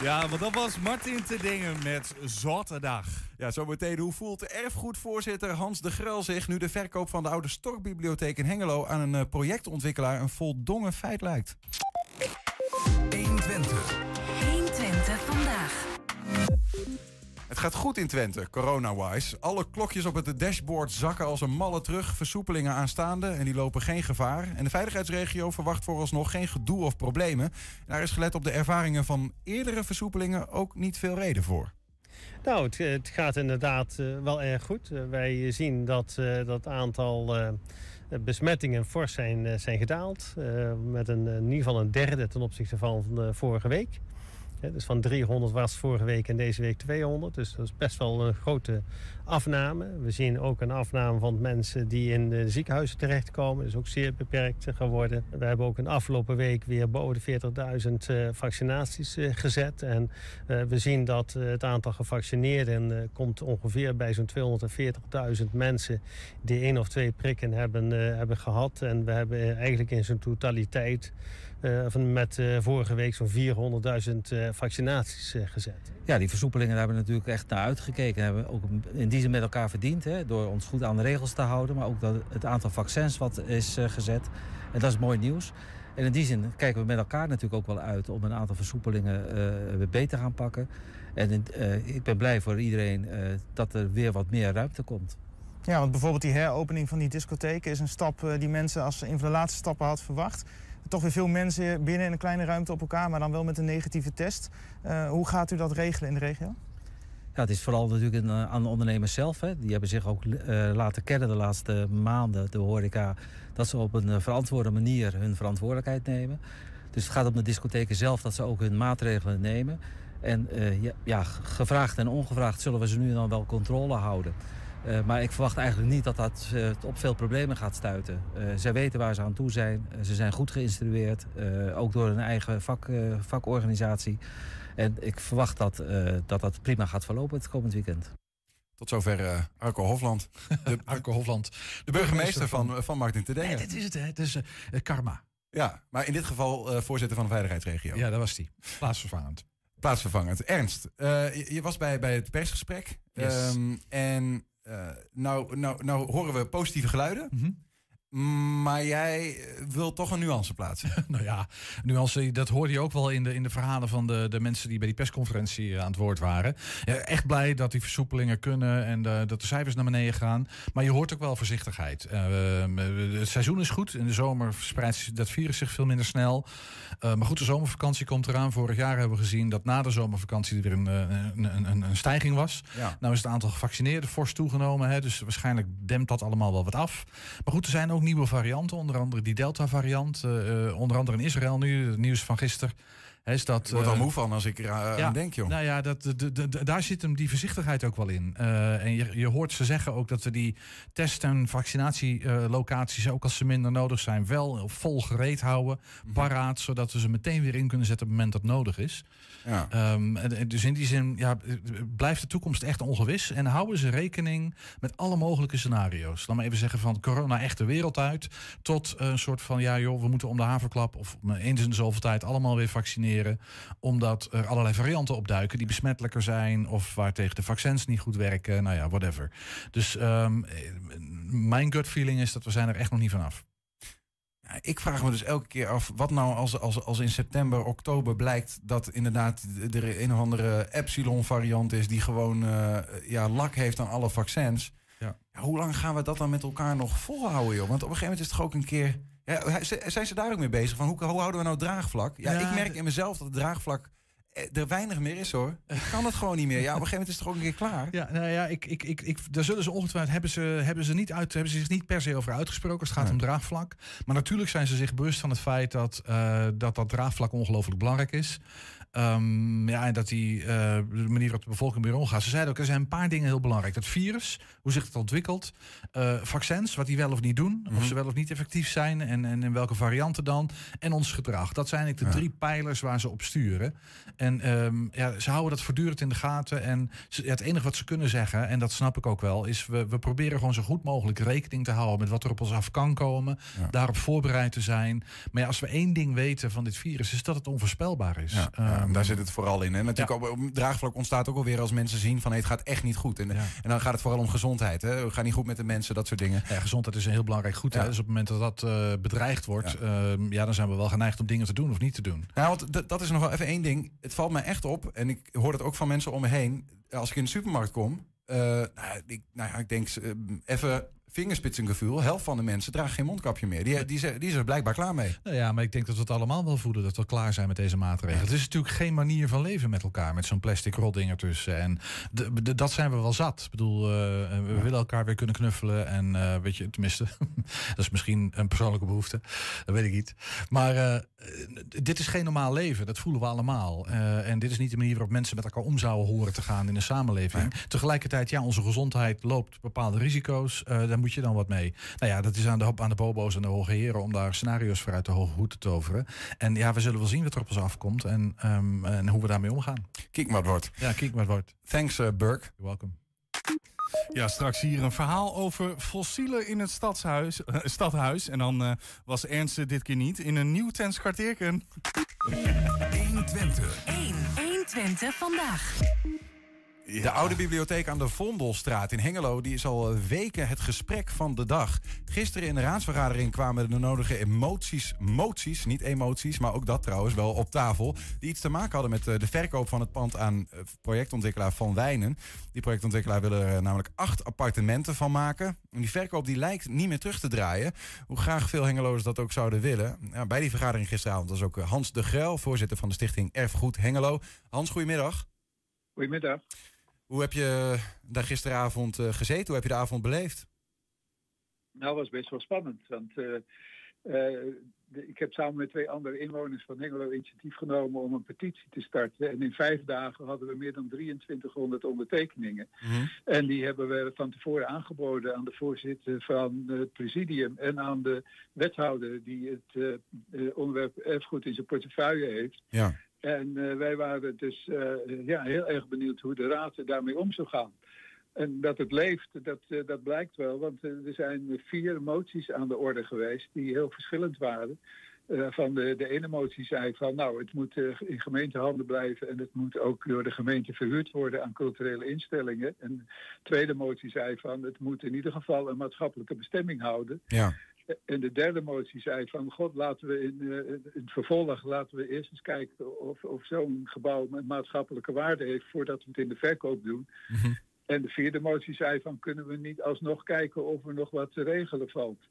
ja want dat was Martin te dingen met Zaterdag. Ja, zometeen. Hoe voelt de erfgoedvoorzitter Hans de Grel zich nu de verkoop van de oude Storkbibliotheek in Hengelo aan een eh, projectontwikkelaar een voldongen feit lijkt? 120. 120 vandaag. Het gaat goed in Twente, corona-wise. Alle klokjes op het dashboard zakken als een malle terug. Versoepelingen aanstaande en die lopen geen gevaar. En de veiligheidsregio verwacht vooralsnog geen gedoe of problemen. Daar is gelet op de ervaringen van eerdere versoepelingen ook niet veel reden voor. Nou, het, gaat inderdaad eh, wel erg goed. Eh, wij zien dat eh, dat aantal besmettingen fors zijn, zijn gedaald. met een, in ieder geval een derde ten opzichte van vorige week. Dus van 300 was vorige week en deze week 200. Dus dat is best wel een grote afname. We zien ook een afname van mensen die in de ziekenhuizen terechtkomen. Dat is ook zeer beperkt geworden. We hebben ook een afgelopen week weer boven de 40.000 eh, vaccinaties eh, gezet. En eh, we zien dat het aantal gevaccineerden komt ongeveer bij zo'n 240.000 mensen die één of twee prikken hebben, hebben gehad. En we hebben eigenlijk in zijn totaliteit van met eh, vorige week zo'n 400.000 eh, vaccinaties eh, gezet. Ja, die versoepelingen daar hebben we natuurlijk echt naar uitgekeken. Hebben we ook in die zin met elkaar verdiend. Hè, door ons goed aan de regels te houden. Maar ook dat het aantal vaccins wat is eh, gezet. En dat is mooi nieuws. En in die zin kijken we met elkaar natuurlijk ook wel uit om een aantal versoepelingen eh, weer beter te gaan pakken. En eh, ik ben blij voor iedereen eh, dat er weer wat meer ruimte komt. Ja, want bijvoorbeeld die heropening van die discotheken is een stap eh, die mensen als ze een van de laatste stappen had verwacht. Toch weer veel mensen binnen in een kleine ruimte op elkaar, maar dan wel met een negatieve test. Eh, hoe gaat u dat regelen in de regio? Ja, het is vooral natuurlijk eh, aan de ondernemers zelf. Hè. Die hebben zich ook eh, laten kennen de laatste maanden, de horeca, dat ze op een verantwoorde manier hun verantwoordelijkheid nemen. Dus het gaat om de discotheken zelf dat ze ook hun maatregelen nemen. En ja, ja, gevraagd en ongevraagd zullen we ze nu dan wel controle houden. Eh, maar ik verwacht eigenlijk niet dat dat eh, op veel problemen gaat stuiten. Eh, zij weten waar ze aan toe zijn. Ze zijn goed geïnstrueerd, eh, ook door hun eigen vak, eh, vakorganisatie. En ik verwacht dat, eh, dat dat prima gaat verlopen het komend weekend. Tot zover eh, Arco Hofland. [laughs] De, Arco Hofland. de burgemeester van, van Martin te Nee, dit is het, hè. Het is eh, karma. Ja, maar in dit geval eh, voorzitter van de veiligheidsregio. Ja, dat was die. Plaatsvervangend. Plaatsvervangend. Ernst, eh, je, je was bij, bij het persgesprek. Yes. Ehm, en nou, nou, nou horen we positieve geluiden. Mhm. Maar jij eh, wil toch een nuance plaatsen. [laughs] nou ja, nuance, dat hoorde je ook wel in de, in de verhalen van de, de mensen die bij die persconferentie eh, aan het woord waren. Ja, echt blij dat die versoepelingen kunnen en eh, dat de cijfers naar beneden gaan. Maar je hoort ook wel voorzichtigheid. We- het seizoen is goed. In de zomer verspreidt dat virus zich veel minder snel. Maar goed, de zomervakantie komt eraan. Vorig jaar hebben we gezien dat na de zomervakantie er weer een, een, een, een, een stijging was. Ja. Nou is het aantal gevaccineerden fors toegenomen. Hè, dus waarschijnlijk dempt dat allemaal wel wat af. Maar goed, er zijn ook nieuwe varianten. Onder andere die Delta-variant. eh, eh, onder andere in Israël nu. Het nieuws van gisteren. Is dat, Ik word al eh, moe van als ik eraan ja, aan denk, joh. Nou ja, dat, de, de, de- daar zit hem die voorzichtigheid ook wel in. Eh, en je, je hoort ze zeggen ook dat we die test- en vaccinatielocaties, ook als ze minder nodig zijn, wel vol gereed houden. Mhm. Paraat, zodat we ze meteen weer in kunnen zetten op het moment dat nodig is. Ja. Ehm, dus in die zin ja, eh, blijft de toekomst echt ongewis. En houden ze rekening met alle mogelijke scenario's. Laat maar even zeggen van corona echt de wereld uit. Tot een soort van ja joh, we moeten om de haverklap of eens in de zoveel tijd allemaal weer vaccineren. Omdat er allerlei varianten opduiken die besmettelijker zijn. Of waar tegen de vaccins niet goed werken. Nou ja, whatever. Dus ehm, eh, mijn gut feeling is dat we zijn er echt nog niet vanaf. Ik vraag me dus elke keer af, wat nou als, als, als in september, oktober blijkt dat inderdaad er een of andere Epsilon-variant is die gewoon eh, ja, lak heeft aan alle vaccins. Ja. Ja, hoe lang gaan we dat dan met elkaar nog volhouden, joh? Want op een gegeven moment is het toch ook een keer... Ja, zijn ze daar ook mee bezig? Van hoe, hoe houden we nou draagvlak? Ja, Ja, ik merk in mezelf dat het draagvlak eh, er weinig meer is, hoor. Ik kan het gewoon niet meer. Ja, op een gegeven moment is het toch ook een keer klaar? Ja, nou ja, ik, ik, ik, ik, daar zullen ze ongetwijfeld hebben ze, hebben ze niet uit, hebben ze zich niet per se over uitgesproken. Het gaat Nee. om draagvlak. Maar natuurlijk zijn ze zich bewust van het feit dat eh, dat, dat draagvlak ongelooflijk belangrijk is. Ehm, ja, en dat die eh, de manier waarop de bevolking weer omgaat. Ze zeiden ook, er zijn een paar dingen heel belangrijk. Het virus, hoe zich het ontwikkelt. eh, vaccins, wat die wel of niet doen. Of Mhm. ze wel of niet effectief zijn. En, en in welke varianten dan. En ons gedrag. Dat zijn eigenlijk de Ja. drie pijlers waar ze op sturen. En ehm, ja, ze houden dat voortdurend in de gaten. En ze- ja, het enige wat ze kunnen zeggen, en dat snap ik ook wel, is we, we proberen gewoon zo goed mogelijk rekening te houden met wat er op ons af kan komen. Ja. Daarop voorbereid te zijn. Maar ja, als we één ding weten van dit virus, is dat het onvoorspelbaar is. Ja, Ehm, daar zit het vooral in. En natuurlijk ook, op draagvlak ontstaat ook alweer als mensen zien van hey, het gaat echt niet goed. En, Ja. en dan gaat het vooral om gezondheid. Hè? We gaan niet goed met de mensen, dat soort dingen. Ja, gezondheid is een heel belangrijk goed. Ja. Hè? Dus op het moment dat dat eh, bedreigd wordt, ja. ja, dan zijn we wel geneigd om dingen te doen of niet te doen. Nou, want dat is nog wel even één ding. Het valt mij echt op, en ik hoor het ook van mensen om me heen. Als ik in de supermarkt kom, eh, nou, ik, nou ja, ik denk eh, even vingerspitsengevoel. Helft van de mensen draagt geen mondkapje meer. Die, die, zijn- die is er blijkbaar klaar mee. Nou ja, maar ik denk dat we het allemaal wel voelen dat we klaar zijn met deze maatregelen. Het is natuurlijk geen manier van leven met elkaar, met zo'n plastic rotding ertussen. En de, de- dat zijn we wel zat. Ik bedoel, eh, we willen elkaar weer kunnen knuffelen. En eh, weet je, tenminste, [laughs] dat is misschien een persoonlijke behoefte. Dat weet ik niet. Maar eh, eh, dit is geen normaal leven. Dat voelen we allemaal. Eh, en dit is niet de manier waarop mensen met elkaar om zouden horen te gaan in de samenleving. Tegelijkertijd, ja, onze gezondheid loopt bepaalde risico's. Eh, daar moet je dan wat mee. Nou ja, dat is aan de, aan de bobo's en de hoge heren om daar scenario's voor uit de hoge hoed te toveren. En ja, we zullen wel zien wat er op ons afkomt en, ehm, en hoe we daarmee omgaan. Kijk maar wat wordt. Ja, kijk maar wat wordt. Thanks, eh, Burke. You're welcome. Ja, straks hier een verhaal over fossielen in het stadshuis, eh, stadhuis. En dan eh, was Ernst dit keer niet in een nieuw Tens kwartierken. 120. 1. 120 vandaag. De oude bibliotheek aan de Vondelstraat in Hengelo die is al weken het gesprek van de dag. Gisteren in de raadsvergadering kwamen de nodige emoties, moties, niet emoties, maar ook dat trouwens wel op tafel, die iets te maken hadden met eh, de verkoop van het pand aan eh, projectontwikkelaar Van Wijnen. Die projectontwikkelaar wil er eh, namelijk acht appartementen van maken. En die verkoop die lijkt niet meer terug te draaien, hoe graag veel Hengeloers dat ook zouden willen. Ja, bij die vergadering gisteravond was ook eh, Hans de Gruil, voorzitter van de stichting Erfgoed Hengelo. Hans, goedemiddag. Goedemiddag. Hoe heb je daar gisteravond eh, gezeten? Hoe heb je de avond beleefd? Nou, was best wel spannend. Want eh, eh, de- ik heb samen met twee andere inwoners van Hengelo initiatief genomen om een petitie te starten. En in vijf dagen hadden we meer dan 2300 ondertekeningen. En die hebben we van tevoren aangeboden aan de voorzitter van het presidium en aan de wethouder die het onderwerp erfgoed in zijn portefeuille heeft. Ja. En eh, wij waren dus eh, ja, heel erg benieuwd hoe de raad daarmee om zou gaan. En dat het leeft, dat, eh, dat blijkt wel. Want er zijn vier moties aan de orde geweest die heel verschillend waren. Van de, de ene motie zei van nou, het moet in gemeentehanden blijven en het moet ook door de gemeente verhuurd worden aan culturele instellingen. En de tweede motie zei van het moet in ieder geval een maatschappelijke bestemming houden. Ja. En de derde motie zei van god, laten we in, eh, in het vervolg laten we eerst eens kijken of, of zo'n gebouw een maatschappelijke waarde heeft voordat we het in de verkoop doen. En de vierde motie zei van kunnen we niet alsnog kijken of er nog wat te regelen valt.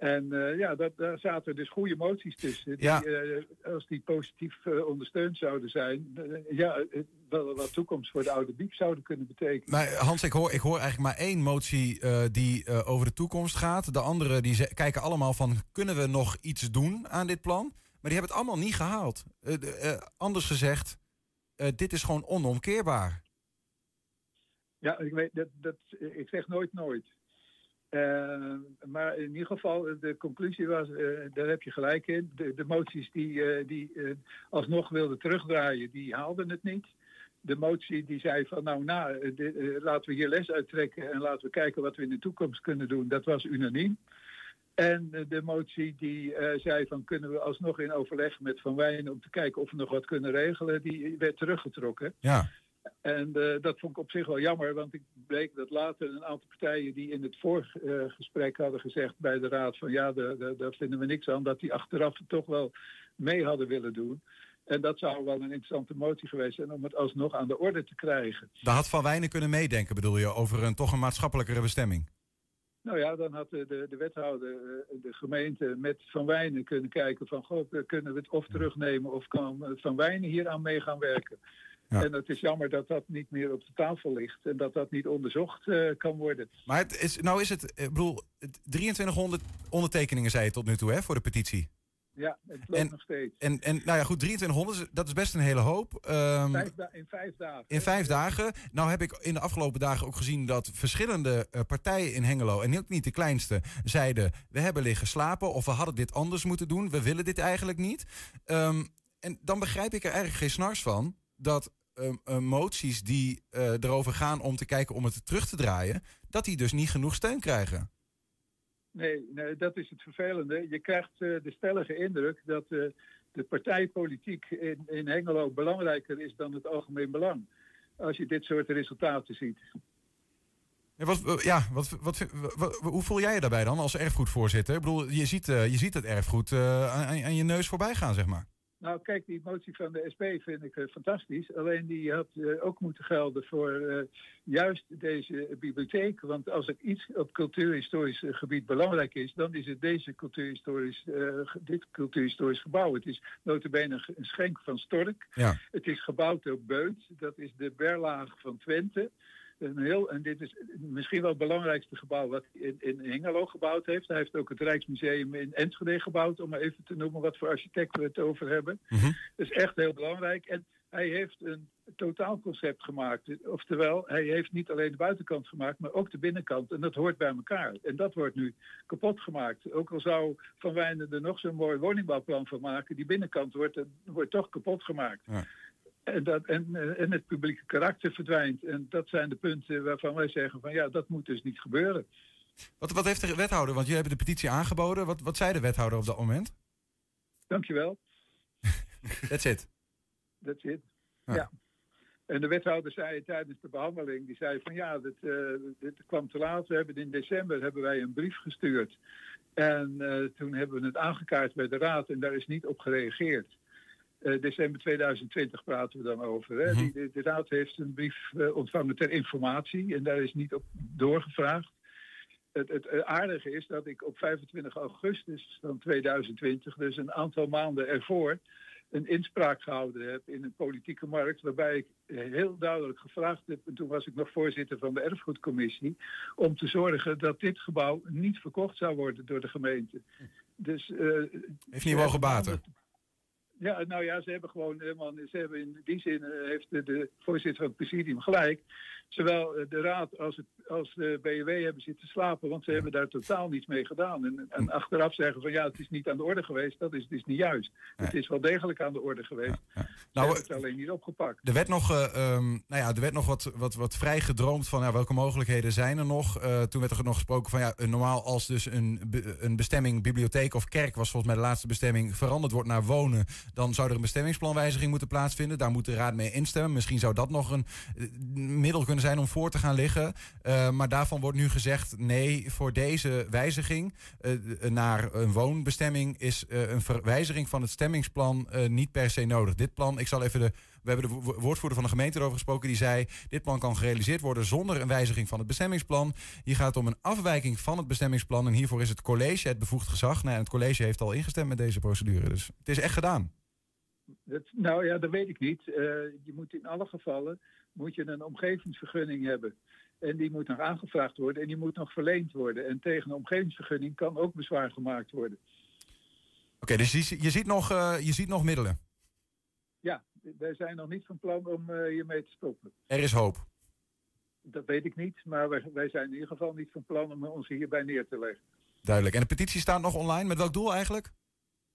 En eh, ja, dat, daar zaten dus goede moties tussen. Die, eh, als die positief eh, ondersteund zouden zijn, ja, wel wat toekomst voor de oude biep zouden kunnen betekenen. Maar Hans, ik hoor, ik hoor eigenlijk maar één motie die over de toekomst gaat. De andere die ze- kijken allemaal van, kunnen we nog iets doen aan dit plan? Maar die hebben het allemaal niet gehaald. Eh, de- eh, anders gezegd, dit is gewoon onomkeerbaar. Ja, ik, weet, dat, dat, ik zeg nooit nooit. Eh, maar in ieder geval, de conclusie was, eh, daar heb je gelijk in. De, moties die, eh, die eh, alsnog wilden terugdraaien, die haalden het niet. De motie die zei van nou, nou eh, eh, laten we hier les uittrekken en laten we kijken wat we in de toekomst kunnen doen, dat was unaniem. En eh, de motie die eh, zei van kunnen we alsnog in overleg met Van Wijnen om te kijken of we nog wat kunnen regelen, die werd teruggetrokken. Ja. En eh, dat vond ik op zich wel jammer, want ik bleek dat later een aantal partijen die in het vorige eh, gesprek hadden gezegd bij de raad van ja, daar- vinden we niks aan, dat die achteraf toch wel mee hadden willen doen. En dat zou wel een interessante motie geweest zijn om het alsnog aan de orde te krijgen. Daar had Van Wijnen kunnen meedenken, bedoel je, over een toch een maatschappelijkere bestemming. Nou ja, dan had de, de, de wethouder, eh, de gemeente met Van Wijnen kunnen kijken van... Goh, kunnen we het of terugnemen of kan eh, Van Wijnen hier aan mee gaan werken? En het is jammer dat dat niet meer op de tafel ligt en dat dat niet onderzocht eh, kan worden. Maar het is, nou is het, ik bedoel, het 2300 ondertekeningen zei je tot nu toe hè, voor de petitie. Ja, het loopt nog steeds. En, en nou ja, goed, 2300, dat is best een hele hoop. Ehm, Vijf in vijf dagen. in vijf dagen. Nou heb ik in de afgelopen dagen ook gezien dat verschillende eh, partijen in Hengelo, en ook niet de kleinste, zeiden: we hebben liggen slapen of we hadden dit anders moeten doen. We willen dit eigenlijk niet. Ehm, en dan begrijp ik er eigenlijk geen snars van dat eh, moties die eh, erover gaan om te kijken om het terug te draaien, dat die dus niet genoeg steun krijgen. Nee, nee, dat is het vervelende. Je krijgt eh, de stellige indruk dat eh, de partijpolitiek in, in Hengelo belangrijker is dan het algemeen belang. Als je dit soort resultaten ziet. Ja, wat, ja, wat, wat, wat- hoe voel jij je daarbij dan als erfgoedvoorzitter? Ik bedoel, je ziet, je ziet het erfgoed aan, aan je neus voorbij gaan, zeg maar. Nou, kijk, die motie van de SP vind ik eh, fantastisch. Alleen die had eh, ook moeten gelden voor eh, juist deze bibliotheek. Want als er iets op cultuurhistorisch gebied belangrijk is, dan is het deze cultuurhistorisch, dit cultuurhistorisch gebouw. Het is notabene een schenk van Stork. Ja. Het is gebouwd door Beut. Dat is de berlaag van Twente. Een heel, en dit is misschien wel het belangrijkste gebouw wat hij in, in Hengelo gebouwd heeft. Hij heeft ook het Rijksmuseum in Enschede gebouwd, om maar even te noemen wat voor architect we het over hebben. Dat is echt heel belangrijk. En hij heeft een totaalconcept gemaakt. Oftewel, hij heeft niet alleen de buitenkant gemaakt, maar ook de binnenkant. En dat hoort bij elkaar. En dat wordt nu kapot gemaakt. Ook al zou Van Wijnen er nog zo'n mooi woningbouwplan van maken, die binnenkant wordt, wordt toch kapot gemaakt. En, dat, en, eh, en het publieke karakter verdwijnt. En dat zijn de punten waarvan wij zeggen van ja, dat moet dus niet gebeuren. Wat, wat heeft de wethouder, want jullie hebben de petitie aangeboden. Wat, wat zei de wethouder op dat moment? Dankjewel. [laughs] That's it. That's it. Ja. En de wethouder zei tijdens de behandeling, die zei van ja, dit, eh, dit kwam te laat. We hebben in december hebben wij een brief gestuurd. En eh, toen hebben we het aangekaart bij de raad en daar is niet op gereageerd. Eh, december 2020 praten we dan over. Hè? Die, de, de raad heeft een brief eh, ontvangen ter informatie en daar is niet op doorgevraagd. Het, het aardige is dat ik op 25 augustus van 2020, dus een aantal maanden ervoor, een inspraak gehouden heb in een politieke markt, waarbij ik heel duidelijk gevraagd heb, en toen was ik nog voorzitter van de erfgoedcommissie, om te zorgen dat dit gebouw niet verkocht zou worden door de gemeente. Dus, eh, Heeft niet mogen baten. Ja, nou ja, ze hebben gewoon helemaal, ze hebben in die zin eh, heeft de, voorzitter van het presidium gelijk. Zowel eh, de raad als, het, als de BW hebben zitten slapen, want ze hebben daar totaal niets mee gedaan. En, en achteraf zeggen van ja, het is niet aan de orde geweest, dat is, het is niet juist. Het is wel degelijk aan de orde geweest. Ze Nou, hebben het alleen niet opgepakt. Er werd nog, eh, ehm, nou ja, er werd nog wat, wat, wat vrij gedroomd van ja, welke mogelijkheden zijn er nog. Eh, toen werd er nog gesproken van ja, eh, normaal als dus een, een bestemming bibliotheek of kerk was volgens mij de laatste bestemming veranderd wordt naar wonen, dan zou er een bestemmingsplanwijziging moeten plaatsvinden. Daar moet de raad mee instemmen. Misschien zou dat nog een eh, middel kunnen zijn om voor te gaan liggen. Eh, maar daarvan wordt nu gezegd nee, voor deze wijziging eh, naar een woonbestemming is een verwijziging van het stemmingsplan niet per se nodig. Dit plan, ik zal even de. We hebben de wo- woordvoerder van de gemeente erover gesproken. Die zei: Dit plan kan gerealiseerd worden zonder een wijziging van het bestemmingsplan. Hier gaat het om een afwijking van het bestemmingsplan. En hiervoor is het college het bevoegd gezag. Nou, en het college heeft al ingestemd met deze procedure. Dus het is echt gedaan. Dat, nou ja, dat weet ik niet. Eh, je moet in alle gevallen moet je een omgevingsvergunning hebben. En die moet nog aangevraagd worden en die moet nog verleend worden. En tegen een omgevingsvergunning kan ook bezwaar gemaakt worden. Oké, dus je, je, ziet nog, eh, je ziet nog middelen. Ja, wij zijn nog niet van plan om eh, hiermee te stoppen. Er is hoop. Dat weet ik niet, maar wij, wij zijn in ieder geval niet van plan om ons hierbij neer te leggen. Duidelijk. En de petitie staat nog online. Met welk doel eigenlijk?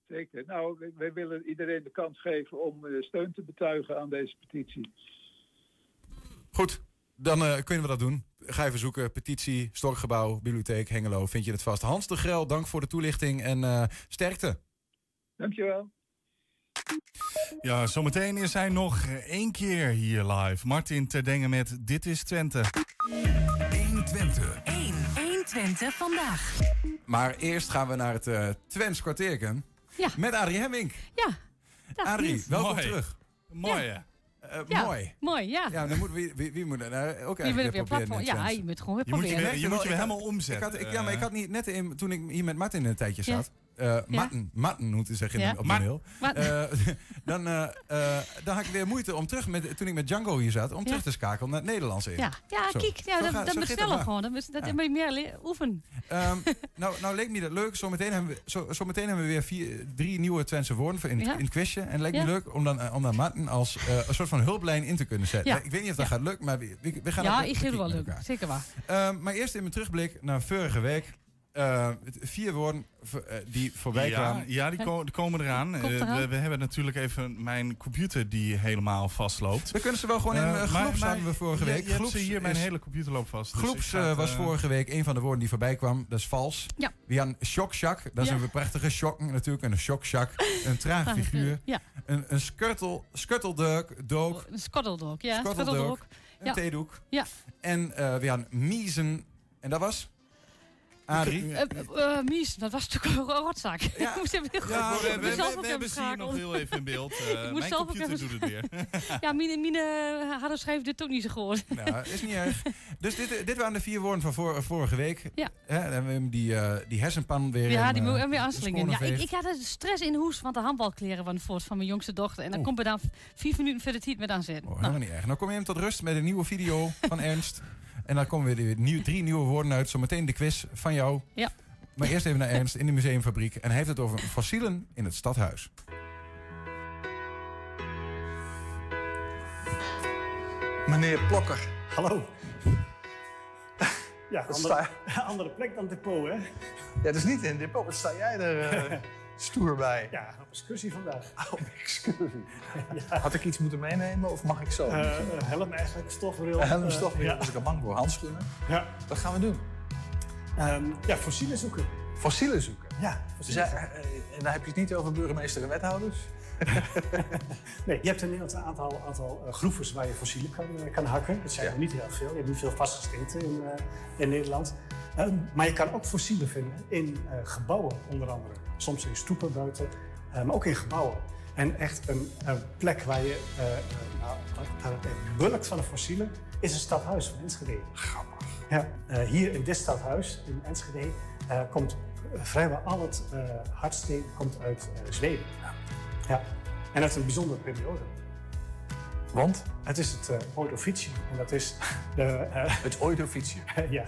Zeker. Nou, wij, willen iedereen de kans geven om eh, steun te betuigen aan deze petitie. Goed, dan eh, kunnen we dat doen. Ga even zoeken. Petitie, Storkgebouw, Bibliotheek, Hengelo. Vind je het vast. Hans de Grel, dank voor de toelichting en eh, sterkte. Dankjewel. Ja, zometeen is hij nog één keer hier live. Martin Terdengen met Dit is Twente. 1 Twente. 1. 1 Twente vandaag. Maar eerst gaan we naar het eh Twents kwartierken. Ja. Met Adrie Hemming. Ja. Dag, Adrie, Niels. welkom Mooi. terug. Mooi, Ja. hè? Eh, Ja, Mooi. Mooi, ja. Ja, dan moet wie, wie, wie moet er nou ook je eigenlijk moet weer proberen platform. Ja, Twents? je moet gewoon weer Je moet je proberen. weer- je moet je weer helemaal omzetten. Ik had, ik, ja, maar ik Eh. had niet net in, toen ik hier met Martin in een tijdje Ja. zat. Eh Martin, Martin moet je zeggen Ja. op Mar- mail. Eh, [laughs] dan, eh, eh, dan had ik weer moeite om terug, met, toen ik met Django hier zat, om terug te schakelen naar het Nederlands in. Ja, ja Zo. kijk, ja, Zo dat, dat gewoon. Dat, moet- dat Ja. moet je meer oefenen. Ehm, [laughs] nou, nou leek me dat leuk. Zometeen hebben we, zo, hebben we weer vier, drie nieuwe Twentse woorden voor in, in het quizje. En het lijkt Ja. me leuk om dan, eh, om dan Martin als eh, een soort van hulplijn in te kunnen zetten. Ik weet niet of dat gaat lukken, maar we, we, gaan Ja, ik geef het wel leuk. Zeker waar. Ehm, maar eerst in mijn terugblik naar vorige week. Eh, vier woorden eh, die voorbij ja, kwamen. Ja, die, ko- die komen eraan. Eh, eraan. we, we hebben natuurlijk even mijn computer die helemaal vastloopt. We kunnen ze wel gewoon in uh, maar hadden we vorige week. Je, hebt Gloops ze hier, mijn is- hele computer loopt vast. dus was vorige week een van de woorden die voorbij kwam. Dat is vals. Ja. We hadden shocksjak. Dat is Ja. een prachtige shock natuurlijk. En een shocksjak. Een traag figuur. ja. Een, een skuttel, skutteldeuk. Dook. Een skotteldok, ja. Skotteldok. Een Ja. theedoek. Ja. En eh, we hadden miezen. En dat was? Arie. Eh, eh, eh, Mies, dat was natuurlijk een rotzak. [laughs] Ik moest even heel Ja, goed- we, ik we, hebben ze hier nog heel even in beeld. [laughs] Eh, Ik moest mijn computer even doet het weer. [laughs] Ja, mijn uh, harde schijf dit ook niet zo goed. Nou, is niet erg. Dus dit, dit waren de vier woorden van vor- vorige week. Ja. Hè, dan hebben we hem die, eh, die hersenpan weer Ja, in, die moet hem weer de aanslingen. Ja, ik, ik had een stress in de hoes van de handbalkleren van voort van mijn jongste dochter. En dan Oeh. komt er dan vijf minuten verder tijd met aan zitten. Oh, helemaal niet erg. Nou kom je hem tot rust met een nieuwe video van Ernst. En dan komen weer nieuw, drie nieuwe woorden uit. Zometeen de quiz van jou. Ja. Maar eerst even naar Ernst in de museumfabriek. En hij heeft het over fossielen in het stadhuis. Meneer Plokker. Hallo. Ja, andere, [laughs] andere plek dan depot, hè? Ja, dat is niet in depot. Wat sta jij er eh, [laughs] stoer bij? Ja, op excursie vandaag. Op excursie. [laughs] Had ik iets moeten meenemen of mag ik zo? Eh, helm eigenlijk, stofbril. Een helm, eh, ja. was ik al bang voor. Handschoenen. Ja. Wat gaan we doen? Ehm, ja, fossielen zoeken. Fossielen zoeken? Ja, fossielen zoeken. eh, en dan heb je het niet over burgemeester en wethouders? [laughs] Nee, je hebt in Nederland een aantal, aantal groeves waar je fossielen kan, kan hakken. Dat zijn er niet heel veel. Je hebt niet veel vastgesteten in, in Nederland. Ehm, maar je kan ook fossielen vinden in gebouwen, onder andere. Soms in stoepen buiten, eh, maar ook in gebouwen. En echt een, een plek waar je, eh, nou, waar het bulkt van de fossielen, is een stadhuis van Enschede. Grappig. Ja, hier in dit stadhuis, in Enschede, komt vrijwel al het hardsteen komt uit Zweden. Ja. En uit een bijzondere periode. Want? Het is het uh. En dat is de... eh, [laughs] het Ordovicium? [laughs] ja.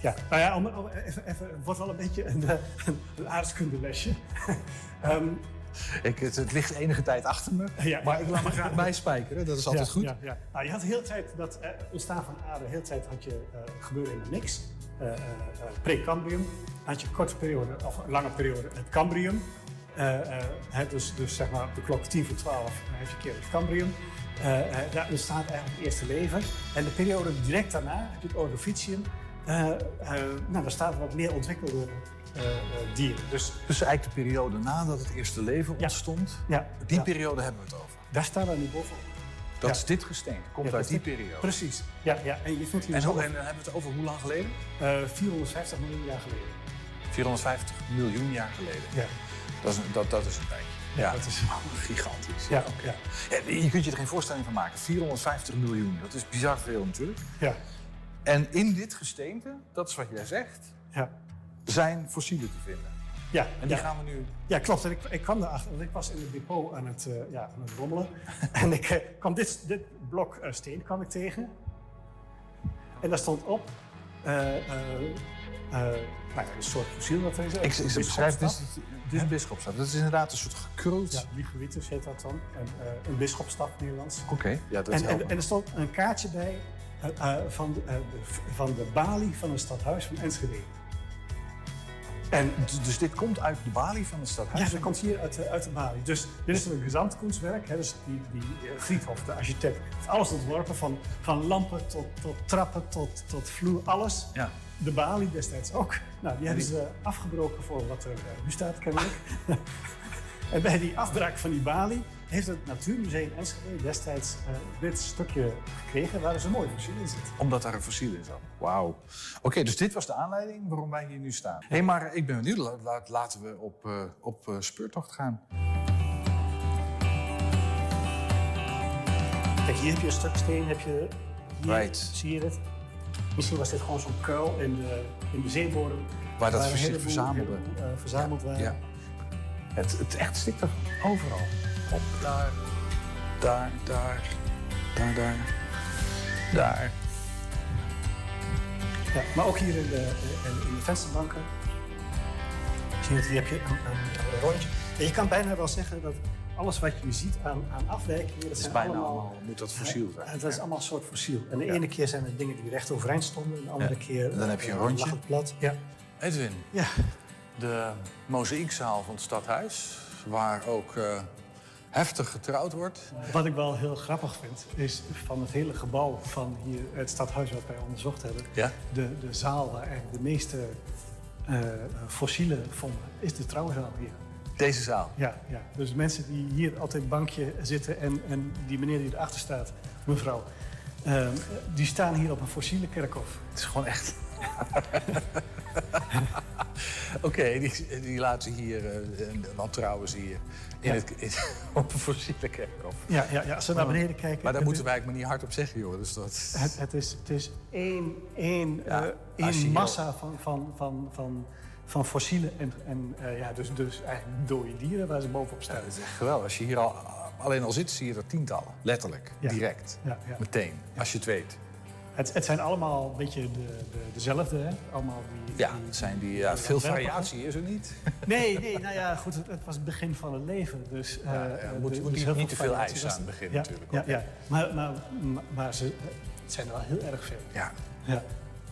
ja. Nou ja, om, om- even, even, het wordt wel een beetje een, eh, een, een aardkundelesje. [laughs] Ehm, Ik, het, het ligt enige tijd achter me, Ja, maar ik laat me graag bijspijkeren. Dat is altijd ja, goed. Ja, ja. Nou, je had de hele tijd dat eh, ontstaan van aarde, de hele tijd had je eh gebeuren in de niks. Eh, Pre-Cambrium. Had je een korte periode, of een lange periode, het Cambrium. Hè, dus, dus zeg maar op de klok 10 voor 12 dan heb je een keer het Cambrium. Eh, eh, daar ontstaat eigenlijk het eerste leven. En de periode direct daarna heb je het Ordovicium. Eh, eh, nou, daar staat wat meer ontwikkelde eh, eh, dieren. Dus, Dus eigenlijk de periode nadat het eerste leven ontstond, ja, die ja. periode hebben we het over. daar staan we nu bovenop. Dat is dit gesteente, komt uit die periode. Precies. Ja, ja. En je vindt hier En, dus dan hebben we het over hoe lang geleden? Eh, 450 miljoen jaar geleden. 450 miljoen jaar geleden. Ja. Dat is, dat, dat is een tijdje. Ja, dat is [laughs] gigantisch. Ja, ja. Je kunt je er geen voorstelling van maken. 450 miljoen, dat is bizar veel natuurlijk. Ja. En in dit gesteente, dat is wat jij zegt, Ja. zijn fossielen te vinden. Ja, En die ja. gaan we nu... Ja, klopt. En ik, ik kwam erachter, want ik was in het depot aan het, eh, ja, aan het rommelen. [laughs] en ik eh, kwam dit, dit blok eh, steen kwam ik tegen. En daar stond op... nou ja, een soort fossiel dat er is. Ik, ik beschrijf, dit is, is bisschopstaf. Dat is inderdaad een soort gekruld... Ja, Ligovitus heet dat dan. En, eh, een bisschopstaf Nederlands. Oké, ja, dat en, helpt en, me. en er stond een kaartje bij eh, eh, van, de, eh, de, van de balie van een stadhuis van Enschede. En dus dit komt uit de balie van het stadhuis? Ja, dat komt hier uit de, uit de balie. Dus dit is een gezamtkunstwerk. Hè, dus die, die Friedhof, de architect, heeft alles ontworpen. Van, van lampen tot, tot trappen tot, tot vloer, alles. Ja. De balie destijds ook. Nou, die hebben ze afgebroken voor wat er eh, nu staat, kennelijk. [laughs] En bij die afbraak van die balie heeft het Natuurmuseum Enschede destijds eh, dit stukje gekregen waar dus een mooi fossiel in zit. Omdat daar een fossiel in zat. Wauw. Oké, dus dit was de aanleiding waarom wij hier nu staan. Hé, hey, maar ik ben benieuwd. La- la- laten we op, eh, op speurtocht gaan. Kijk, hier heb je een stuk steen, heb je, hier, Right. zie je het? Misschien was dit gewoon zo'n kuil in de, in de zeebodem. Waar dat heleboel- verzamelde. eh, verzameld waren. Ja. Het, het echt stikt er overal. Op, daar, daar, daar, daar, daar, daar. Ja, maar ook hier in de, in, in de vensterbanken. Zie je hier heb je een, een rondje. En je kan bijna wel zeggen dat alles wat je ziet aan, aan afwijkingen... Dat is zijn bijna allemaal, allemaal- moet dat fossiel zijn. Dat is allemaal een soort fossiel. En de Ja. ene keer zijn het dingen die recht overeind stonden. En de andere Ja. keer dan heb je een eh, rondje. lag het plat. Ja. Edwin, Ja. de mozaïekzaal van het stadhuis, waar ook eh, heftig getrouwd wordt. Wat ik wel heel grappig vind, is van het hele gebouw van hier, het stadhuis wat wij onderzocht hebben, Ja. de, de zaal waar eigenlijk de meeste eh, fossielen vonden, is de trouwzaal hier. Deze zaal. Ja, ja, dus mensen die hier altijd bankje zitten en, en die meneer die erachter staat, mevrouw, ehm, die staan hier op een fossiele kerkhof. Het is gewoon echt. [laughs] Oké, die, die laten ze hier, eh, en dan trouwen ze hier in Ja. het, in- [laughs] op een fossiele kerkhof. Ja, ja, ja, als we naar beneden kijken... Maar daar moeten is- wij eigenlijk maar niet hard op zeggen, joh. Dus dat... Het, het, is, het is één, één, Ja, eh, je één massa van, van, van, van, van fossielen en, en eh, ja, dus, dus eigenlijk dode dieren waar ze bovenop staan. Is echt geweldig. Als je hier al, alleen al zit, zie je er tientallen. Letterlijk. Ja. Direct. Ja, ja. Meteen. Als je het weet. Het, het zijn allemaal een beetje de, de, dezelfde, hè? Allemaal die, Ja, het zijn die, ja, veel variatie is er niet. [laughs] Nee, nee, nou ja, goed, het, het was het begin van het leven. Dus, Ja, ja, eh, moet- dus moet niet- te veel eisen aan het begin ja, natuurlijk Ja, ook, ja. Maar, maar, maar, maar ze, het zijn er wel heel erg veel. Ja. Ja.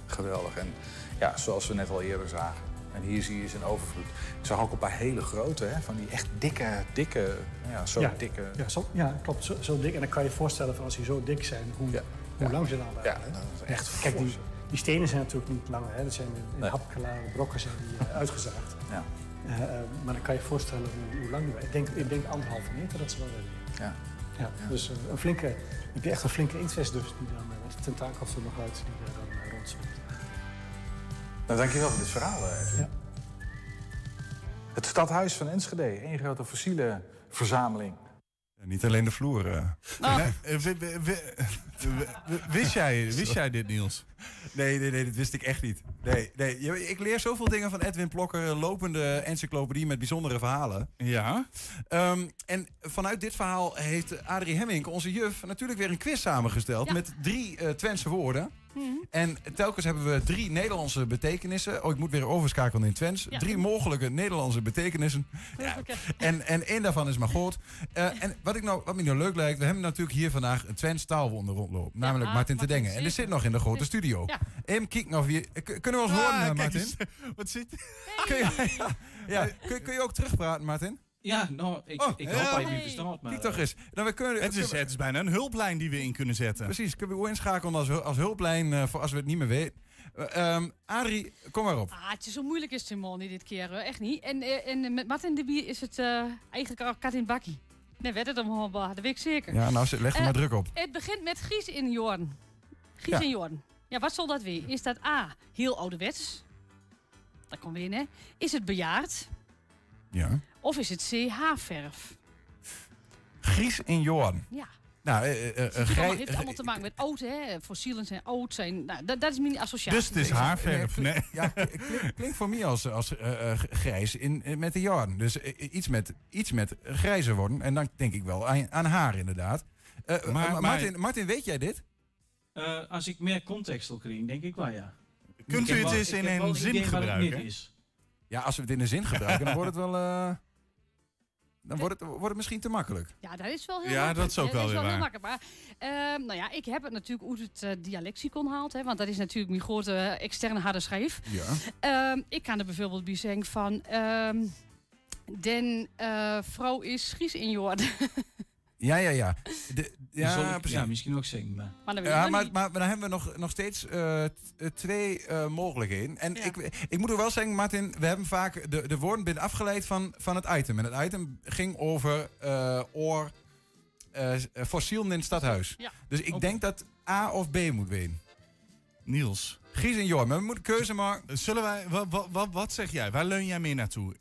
Geweldig. En ja, zoals we net al eerder zagen. En hier zie je ze in overvloed. Ik zag ook een paar hele grote, hè, van die echt dikke, dikke, ja, zo ja, dikke. Ja, zo, ja klopt. Zo, zo dik. En dan kan je je voorstellen van als die zo dik zijn, hoe, hoe lang ze dan waren. Ja, dat is echt Kijk, die, die stenen zijn natuurlijk niet langer. Hè. Dat zijn in, Nee. hapklare brokken zijn die eh, uitgezaagd. Ja. Eh, eh, maar dan kan je je voorstellen hoe, hoe lang die waren. Ik denk, ik denk anderhalve meter dat ze wel werden. Ja. Ja, Dus een flinke, heb je echt een flinke inktvis dus die dan tentakels er nog uit die Nou, dankjewel voor dit verhaal. eh. Ja. Het stadhuis van Enschede. één grote fossiele verzameling. Niet alleen de vloer. wi- wi- wi- wi- Wist jij, [laughs] wist jij dit, Niels? Nee, nee, nee, dat wist ik echt niet. Nee, nee. Ik leer zoveel dingen van Edwin Plokker, een lopende encyclopedie met bijzondere verhalen. Ja. Ehm, en vanuit dit verhaal heeft Adrie Hemming, onze juf, natuurlijk weer een quiz samengesteld met drie eh Twentse woorden. En telkens hebben we drie Nederlandse betekenissen. Oh, ik moet weer overschakelen in Twents. Ja. Drie mogelijke Nederlandse betekenissen. Ja. En, en één daarvan is maar goed. Eh, en wat, ik nou, wat me nou leuk lijkt, we hebben natuurlijk hier vandaag een Twents taalwonder rondlopen. Namelijk ah, Martin te Dengen. En die zit nog in de grote studio. Ja. Even kijken of je... Kunnen we ons horen, Ah, eh, kijk Martin? eens. [laughs] Wat zit Kun je, ja, [laughs] ja. Kun, kun je ook terugpraten, Martin? Ja, nou, ik, Oh, ik ja. hoop dat je me verstaat. Maar, Kijk toch eens. Nou, we kunnen, Het is, het is bijna een hulplijn die we in kunnen zetten. Precies, kunnen we ook inschakelen als, als hulplijn eh, voor als we het niet meer weten. Eh, ehm, Adrie, kom maar op. Ah, het is zo moeilijk is Simon niet dit keer, hoor. echt niet. En, eh, en met Martin de Bier is het eh, eigenlijk al kat in bakkie. Nee, werd het om dat weet ik zeker. Ja, nou, leg er maar druk op. Het begint met Gies in Jorn. Gies Ja. in Jorn. Ja, wat zal dat weer? Is dat A, heel ouderwets? Dat komt weer hè? Is het bejaard? Ja. Of is het C, haarverf? Gries in Johan. Ja. Nou, eh, een Het allemaal- heeft allemaal te maken met oud, hè? Fossielen zijn oud. Zijn, nou, dat, dat is mijn associatie. Dus het is haarverf. Nee. Ja, klinkt klink voor mij als, als grijs in, met de jaren. Dus iets, met, iets met grijzer worden. En dan denk ik wel aan, aan haar inderdaad. Eh, Maar- Martin, Martin, weet jij dit? Eh, als ik meer context wil krijgen, denk ik wel ja. Kunt u het eens in een zin gebruiken? Is. Ja, als we het in een zin gebruiken, dan wordt het wel... [laughs] eh, dan wordt het, wordt het misschien te makkelijk. Ja, dat is wel heel Ja, makkelijk. dat is ook wel is weer wel heel makkelijk. Maar ehm, nou ja, ik heb het natuurlijk uit het eh, dialecticon gehaald. Hè, want dat is natuurlijk mijn grote eh, externe harde schijf. Ja. Ehm, ik kan er bijvoorbeeld bij zeggen van... ehm den eh, vrouw is Gries in Jord. [laughs] Ja, ja, ja. De, ja, Zal ik- precies. ja, misschien ook zingen. Maar. Maar weet Ja, maar, maar, maar dan hebben we nog, nog steeds eh, eh, twee eh, mogelijkheden. En ik, ik moet ook wel zeggen, Martin, we hebben vaak de, de woorden binnen afgeleid van, van het item. En het item ging over eh oor eh, fossielen in het stadhuis. Ja. Dus ik denk dat A of B moet weten. Niels. Gies en Jor, maar we moeten keuze maken. Zullen wij, wat, wat, wat, wat zeg jij? Waar leun jij meer naartoe?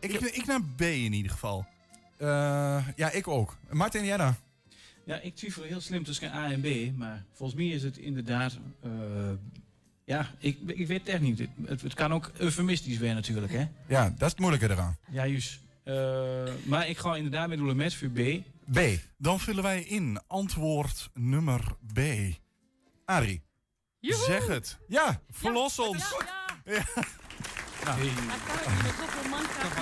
Ik, ik, ik naar B in ieder geval. Eh, ja, ik ook. Martin, jij dan? Ja, ik twijfel heel slim tussen A en B. Maar volgens mij is het inderdaad. eh, ja, ik, ik weet het echt niet. Het, het kan ook eufemistisch zijn, natuurlijk. Hè? Ja, dat is het moeilijke eraan. Ja, juist. Eh, maar ik ga inderdaad met doelen met voor B. B. Dan vullen wij in antwoord nummer B. Arie. Zeg het. Ja. Verlos ons. Ja. Nou, Dat kan ook niet met zoveel mankracht.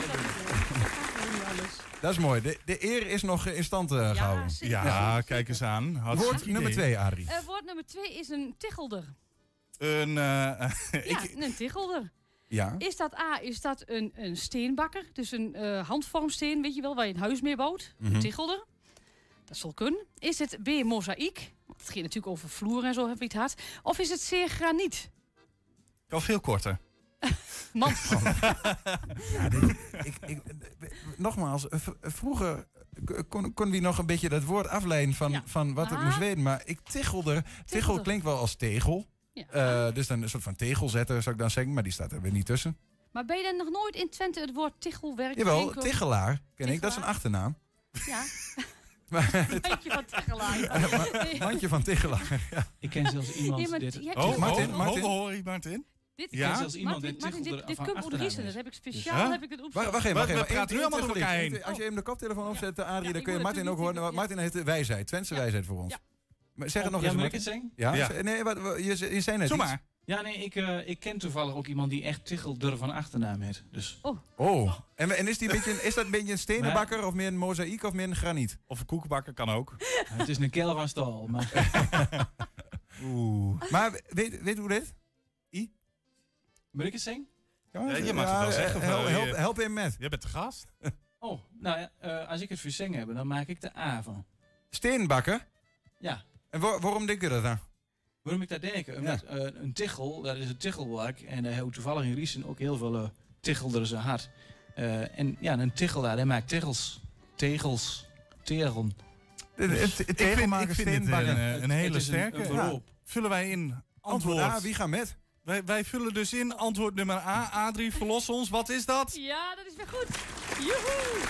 Dat is mooi. De, de eer is nog in stand eh, gehouden. Ja, kijk eens aan. Hartstikke Woord nummer twee, Arie. Eh, woord nummer twee is een tichelder. Een, eh, [laughs] Ja, een tichelder. Ja. Is dat A, is dat een, een steenbakker? Dus een eh, handvormsteen, weet je wel, waar je een huis mee bouwt? Mhm. Een tichelder. Dat zal kunnen. Is het B, mozaïek? Want het ging natuurlijk over vloer en zo, heb je het had. Of is het C, graniet? Kan veel korter. [laughs] Man. Ja, dit- ik, ik, nogmaals, vroeger kon, kon wie nog een beetje dat woord afleiden van, van wat het Ah. moest weten. Maar ik tichelde. Tichel klinkt wel als tegel. Ja. Eh, dus dan een soort van tegelzetter zou ik dan zeggen. Maar die staat er weer niet tussen. Maar ben je dan nog nooit in Twente het woord tichelwerk Jawel? Tichelaar ken ik. Dat is een achternaam. Ja. [laughs] Mandje van Tichelaar. Ma- [laughs] mandje van Tichelaar. Ja. Ik ken zelfs iemand Ja, maar dit... hebt- Oh, Martin, oh, Martin. oh, hoor je Martin? Dit Ik ken zelfs iemand Martin, die Martin, dit, dit Riesen, is. dat heb ik Dus- speciaal Huh? heb ik het Wacht, opgezocht. wacht even, We- wacht we praten nu één allemaal door elkaar tegelijk. heen. Als je even de koptelefoon opzet, eh, Arie, Ja, dan ik kun je Martin ook horen. Martin heeft de wijsheid, Twentse wijsheid voor ons. Ja. Maar zeg het Oh, nog ja, eens. ik het? Ja, Ja. zeg- nee, wat, je, je zei net Zo iets. maar. Ja, nee, ik, eh, ik ken toevallig ook iemand die echt Tichelder van achternaam heeft. Dus Oh, en, en is, die een beetje, is dat een beetje een stenenbakker of meer een mozaïek of meer een graniet? Of een koekenbakker kan ook. [laughs] het is een kel van stal. Maar [laughs] Oeh. Maar weet, weet hoe dit? Moet ik het zeggen? Ja, je mag het wel zeggen. Help, help, je- help hem met. Jij bent de gast. [laughs] Oh, nou ja, eh, als ik het voor zingen heb, dan maak ik de A van. Steenbakker? Ja. En waar- waarom denk je dat dan? Waarom ik dat denk? Omdat eh, een tichel, dat is een tichelwerk. En houdt toevallig in Riesen ook heel veel uh, tichelder zijn hart. Eh, en ja, een tichelaar, hij maakt tegels. Tegels. Tegel. Tegelmaker, ik vind dit steenbakker. een, een hele een- sterke. een beroep. Vullen wij in Antwoord antwoord. A, wie gaat met? Wij, wij vullen dus in antwoord nummer A. Adrie, verlos ons. Wat is dat? Ja, dat is weer goed. Joehoe!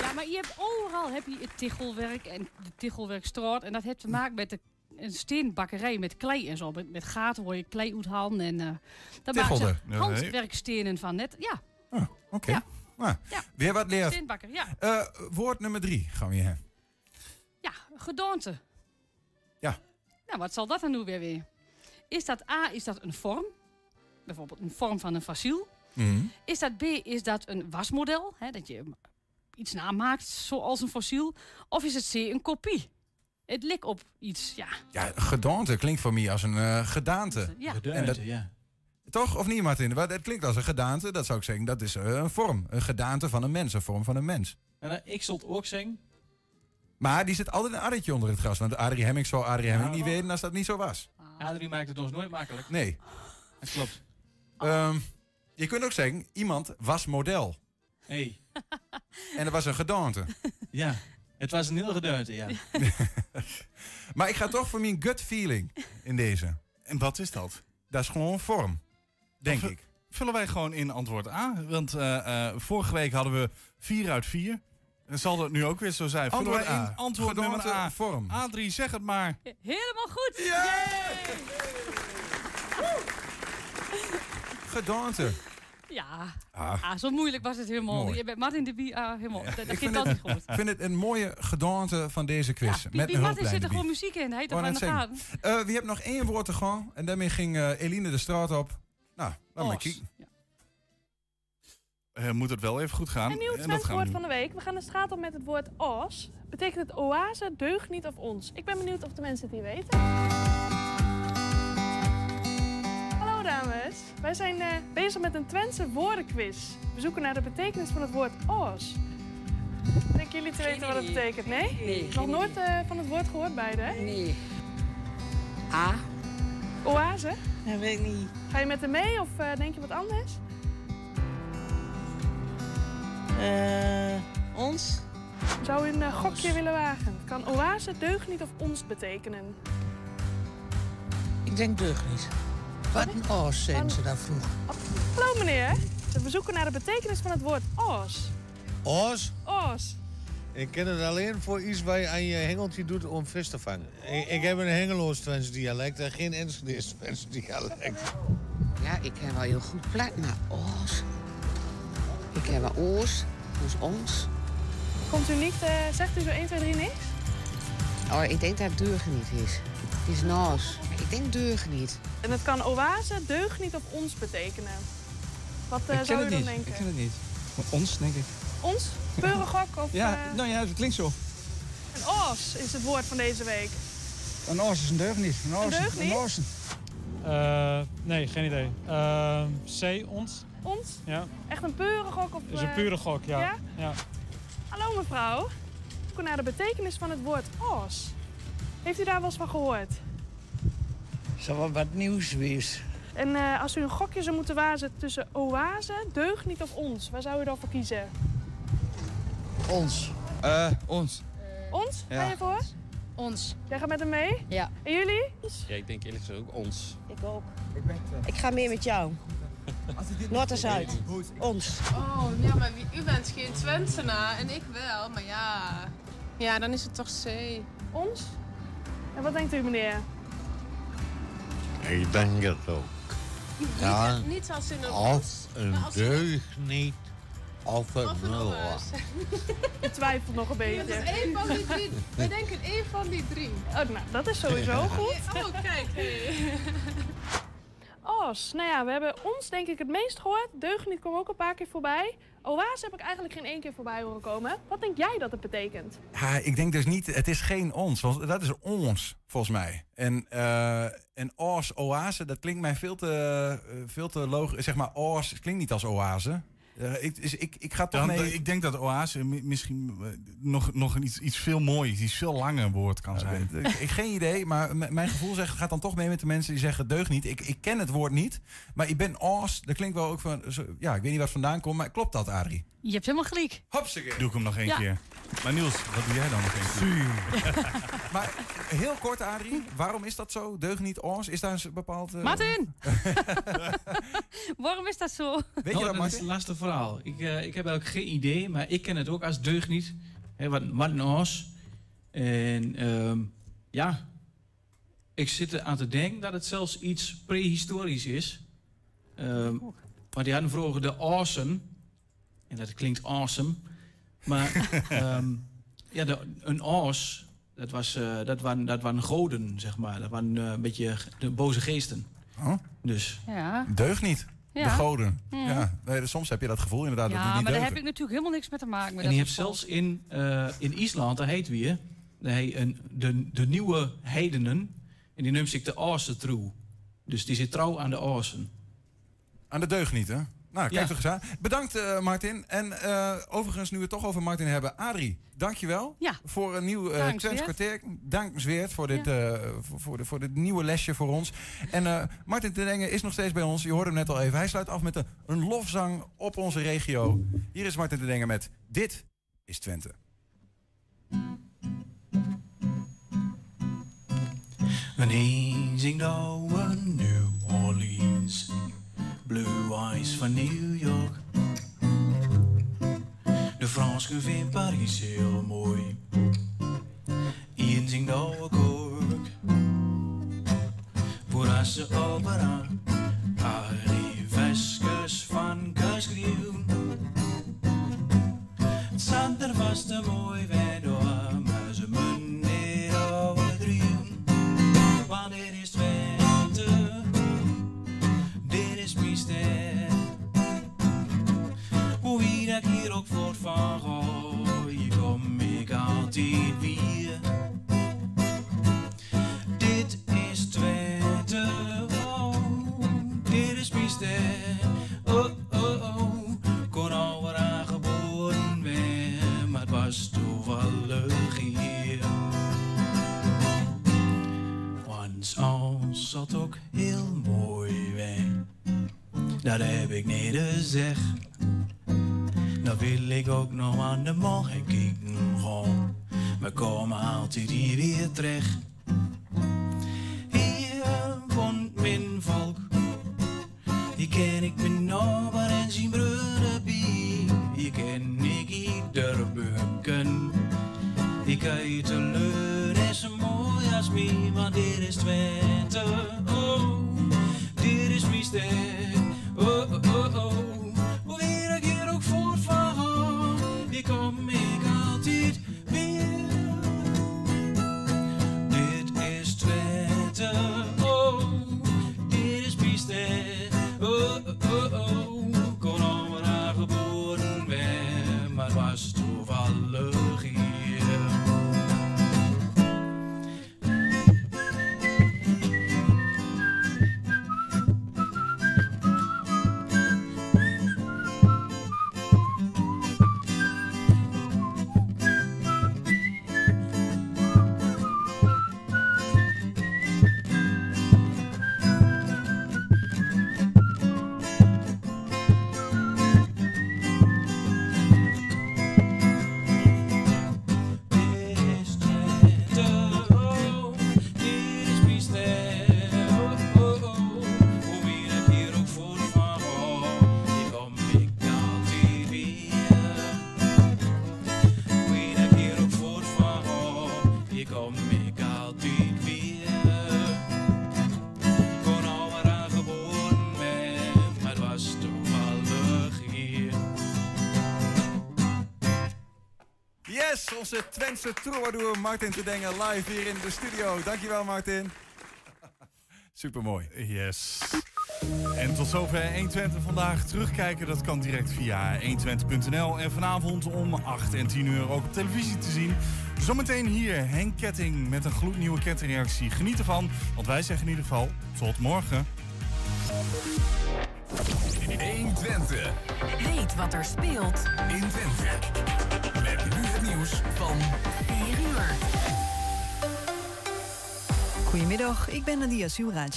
Ja, maar je hebt overal heb je het tichelwerk en de tichelwerkstraat. En dat heeft te maken met de, een steenbakkerij met klei en zo. Met, met gaten waar je klei uithalen. En uh, daar maken ze handwerkstenen van. Net, ja, Oké. Ja. Nou, Ja. Weer wat leert. steenbakker, ja. Eh, woord nummer drie gaan we hier. Ja, gedaante. Ja. Nou, wat zal dat dan nu weer weer? Is dat A, is dat een vorm? Bijvoorbeeld een vorm van een fossiel. Mhm. Is dat B, is dat een wasmodel? Hè, dat je iets namaakt zoals een fossiel. Of is het C, een kopie? Het lijkt op iets, ja. Ja, gedaante klinkt voor mij als een eh, gedaante. ja. En dat- ja. Toch of niet, Martin? Want Het klinkt als een gedaante. Dat zou ik zeggen, dat is eh, een vorm. Een gedaante van een mens, een vorm van een mens. En nou, ik zal het ook zeggen. Maar die zit altijd een arretje onder het gras. Want Adrie Hemming zou Adrie Hemming niet weten als dat niet zo was. Adrie maakt het ons nooit makkelijk. Nee. Dat klopt. Ehm, je kunt ook zeggen, iemand was model. Hey. En er was een gedaante. Ja, het was een heel gedeelte, ja. [laughs] Maar ik ga toch voor mijn gut feeling in deze. En wat is dat? Dat is gewoon vorm. Denk ik. Vullen wij gewoon in antwoord A. Want eh, eh, vorige week hadden we 4 uit 4. En zal dat nu ook weer zo zijn? Antwoord wij A. in antwoord nummer A. vorm. Adrie, zeg het maar. Helemaal goed. Gedaante. Ja, Ah. ah, zo moeilijk was het helemaal. Mooi. Je bent Martin de Bie, ah, helemaal. Dat, dat Ik vind het, goed. ik vind het een mooie gedaante van deze quiz. Die, met die een Martin zit er gewoon muziek in. Hij heeft er Wou van net de gaan. Eh, wie hebt nog één woord te gaan? En daarmee ging eh, Eline de straat op. Nou, dan maar kijken. Eh, moet het wel even goed gaan. Een nieuw trendwoord van de week. We gaan de straat op met het woord os. Betekent het oase, deugd niet of ons? Ik ben benieuwd of de mensen het hier weten. Hallo dames. Wij zijn eh, bezig met een Twentse woordenquiz. We zoeken naar de betekenis van het woord os. Denken jullie te weten wat het betekent? Nee? Nee, Nog nooit eh, van het woord gehoord beide, hè? Nee. A. Oase? Dat weet ik niet. Ga je met hem mee of denk je wat anders? Eh, ons? Zou u een eh, gokje willen wagen? Het kan oase, deugniet of ons betekenen. Ik denk deugniet. Wat een oos zijn ze daar vroeg. Hallo meneer. We zoeken naar de betekenis van het woord oos. Oos? Oos. Ik ken het alleen voor iets waar je aan je hengeltje doet om vis te vangen. Ik, ik heb een Hengeloos Twents dialect en geen Enschede Twents dialect. Ja, ik heb wel heel goed plat, maar oos. Ik heb wel oos, dus ons. Komt u niet, eh, zegt u zo 1, 2, 3 niks? Oh, ik denk dat het deugniet is. Het is noos. Ik denk deugniet. En het kan oase, deugniet of ons betekenen. Wat eh, zou u dan niet. denken? Ik ken het niet. Ons, denk ik. Ons? Peurengok of... Ja, eh, nou ja, het klinkt zo. Een oos is het woord van deze week. Een oos is een deugniet. Een Een deugniet? oosen. Eh, nee, geen idee. Eh, C, ons. Ons? Ja. Echt een peurengok of... Is een eh, pure gok, ja. Ja? ja. Hallo mevrouw. We zoeken naar de betekenis van het woord oos. Heeft u daar wel eens van gehoord? Zou wel wat nieuws wees. En eh, als u een gokje zou moeten wazen tussen oase, deugniet of ons, waar zou u dan voor kiezen? Ons. Eh, ons. Ons? Ja. Ga je voor? Ons. Jij gaat met hem mee? Ja. En jullie? Ja, ik denk eerlijk gezegd ook ons. Ik ook. Ik ga meer met jou. Noord en Zuid. Ons. Oh, ja, maar wie- u bent geen Twentenaar en ik wel, maar ja. Ja, dan is het toch C. Ons? En wat denkt u, meneer? Ik denk het ook. Ja, Niet, niet als in een als een- deugniet een nul. oase. Ik twijfel nog een Ja, beetje. dat is één van die drie. Wij denken één van die drie. Oh, nou, dat is sowieso goed. Oh, kijk. Hey. [laughs] Os. Nou ja, we hebben ons denk ik het meest gehoord. Deugniet kwam ook een paar keer voorbij. Oase heb ik eigenlijk geen één keer voorbij horen komen. Wat denk jij dat het betekent? Ja, ik denk dus niet, het is geen ons, want dat is ons, volgens mij. En, eh en oas, oase, dat klinkt mij veel te, eh, veel te logisch. Zeg maar, oas klinkt niet als oase. Eh, ik, dus ik, ik ga toch Dan, mee... Ik denk dat oase mi- misschien eh, nog, nog een iets, iets veel moois, iets veel langer woord kan zijn. Ik, ik- geen idee, maar mijn gevoel zegt, gaat dan toch mee met de mensen die zeggen deugd niet. Ik, ik ken het woord niet, maar ik ben oas. Dat klinkt wel ook van, zo- ja, ik weet niet wat vandaan komt, maar klopt dat, Adrie? Je hebt helemaal gelijk. Hopsakee. Doe ik hem nog één Ja. keer. Maar Niels, wat doe jij dan nog één keer? [laughs] Maar heel kort, Adrie, waarom is dat zo? Deugd niet, oas? Is daar een bepaald... eh, Martin! [laughs] Waarom is dat zo? Weet je Nou, dat, dat is Martin? een lastig verhaal. Ik, eh, ik heb eigenlijk geen idee, maar ik ken het ook als deugniet. Hè, wat, wat een. En ehm, ja, ik zit er aan te denken dat het zelfs iets prehistorisch is. Ehm, want die hadden vroeger de ossen. En dat klinkt awesome. Maar [laughs] ehm, ja, de, een os, dat, was, eh, dat, waren, dat waren goden, zeg maar. Dat waren eh, een beetje de boze geesten. Oh? Dus. Ja. Deugd niet. De goden. Ja. Ja. Nee, soms heb je dat gevoel inderdaad dat Ja, die maar daar heb ik natuurlijk helemaal niks mee te maken. Met En die dat heeft soort zelfs in, eh, in IJsland, daar heet wie, een, de, de nieuwe heidenen. En die noemt zich de Aarse trouw. Dus die zit trouw aan de Aarsen. Aan de deugnieten. Nou, kijk Ja. toch eens aan. Bedankt, eh, Martin. En eh, overigens, nu we het toch over Martin hebben. Adrie, dankjewel Ja. voor een nieuw eh Zweert. kwartier. Dank Zweert voor dit, eh, voor, voor, de, voor dit nieuwe lesje voor ons. En eh, Martin ten Enge is nog steeds bij ons. Je hoorde hem net al even. Hij sluit af met een, een lofzang op onze regio. Hier is Martin ten Enge met Dit is Twente. Orleans, Blue Eyes van New York. De Fransen vindt Parijs heel mooi, Ian zingt. Voor als ze opera, Harry Veskes van Kuisgriel. Het zand er was te mooi weer door, maar ze niet overdrijven. Want Van gooi, kom ik altijd weer. Dit is tweede oh, dit is piste. Oh oh oh, kon alweer geboren ben, maar het was toevallig hier. Want als zat ook heel mooi weg, dat heb ik niet gezegd. Dan wil ik ook nog aan de morgen kijken gaan. We komen altijd hier weer terecht. Hier woont mijn volk. Hier ken ik mijn ober en zijn broeder bij. Hier ken ik ieder bukken. Ik uit de leur is zo mooi als mij, want dit is Twente. Oh, dit is mijn. Oh, oh, onze Twentse troubadour Martin te Dengen live hier in de studio. Dankjewel Martin. [laughs] Supermooi. Yes. En tot zover 120 vandaag. Terugkijken, dat kan direct via 120.nl. En vanavond om 8 en 10 uur ook op televisie te zien. Zometeen hier Henk Ketting met een gloednieuwe kettingreactie. Geniet ervan, want wij zeggen in ieder geval tot morgen. 120. Weet wat er speelt in Twente. Met nu het nieuws van 4 uur. Goedemiddag, ik ben Nadia Suraj.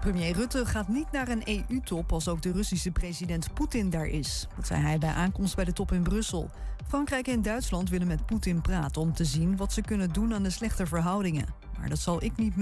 Premier Rutte gaat niet naar een EU-top als ook de Russische president Poetin daar is. Dat zei hij bij aankomst bij de top in Brussel. Frankrijk en Duitsland willen met Poetin praten om te zien wat ze kunnen doen aan de slechte verhoudingen. Maar dat zal ik niet mee.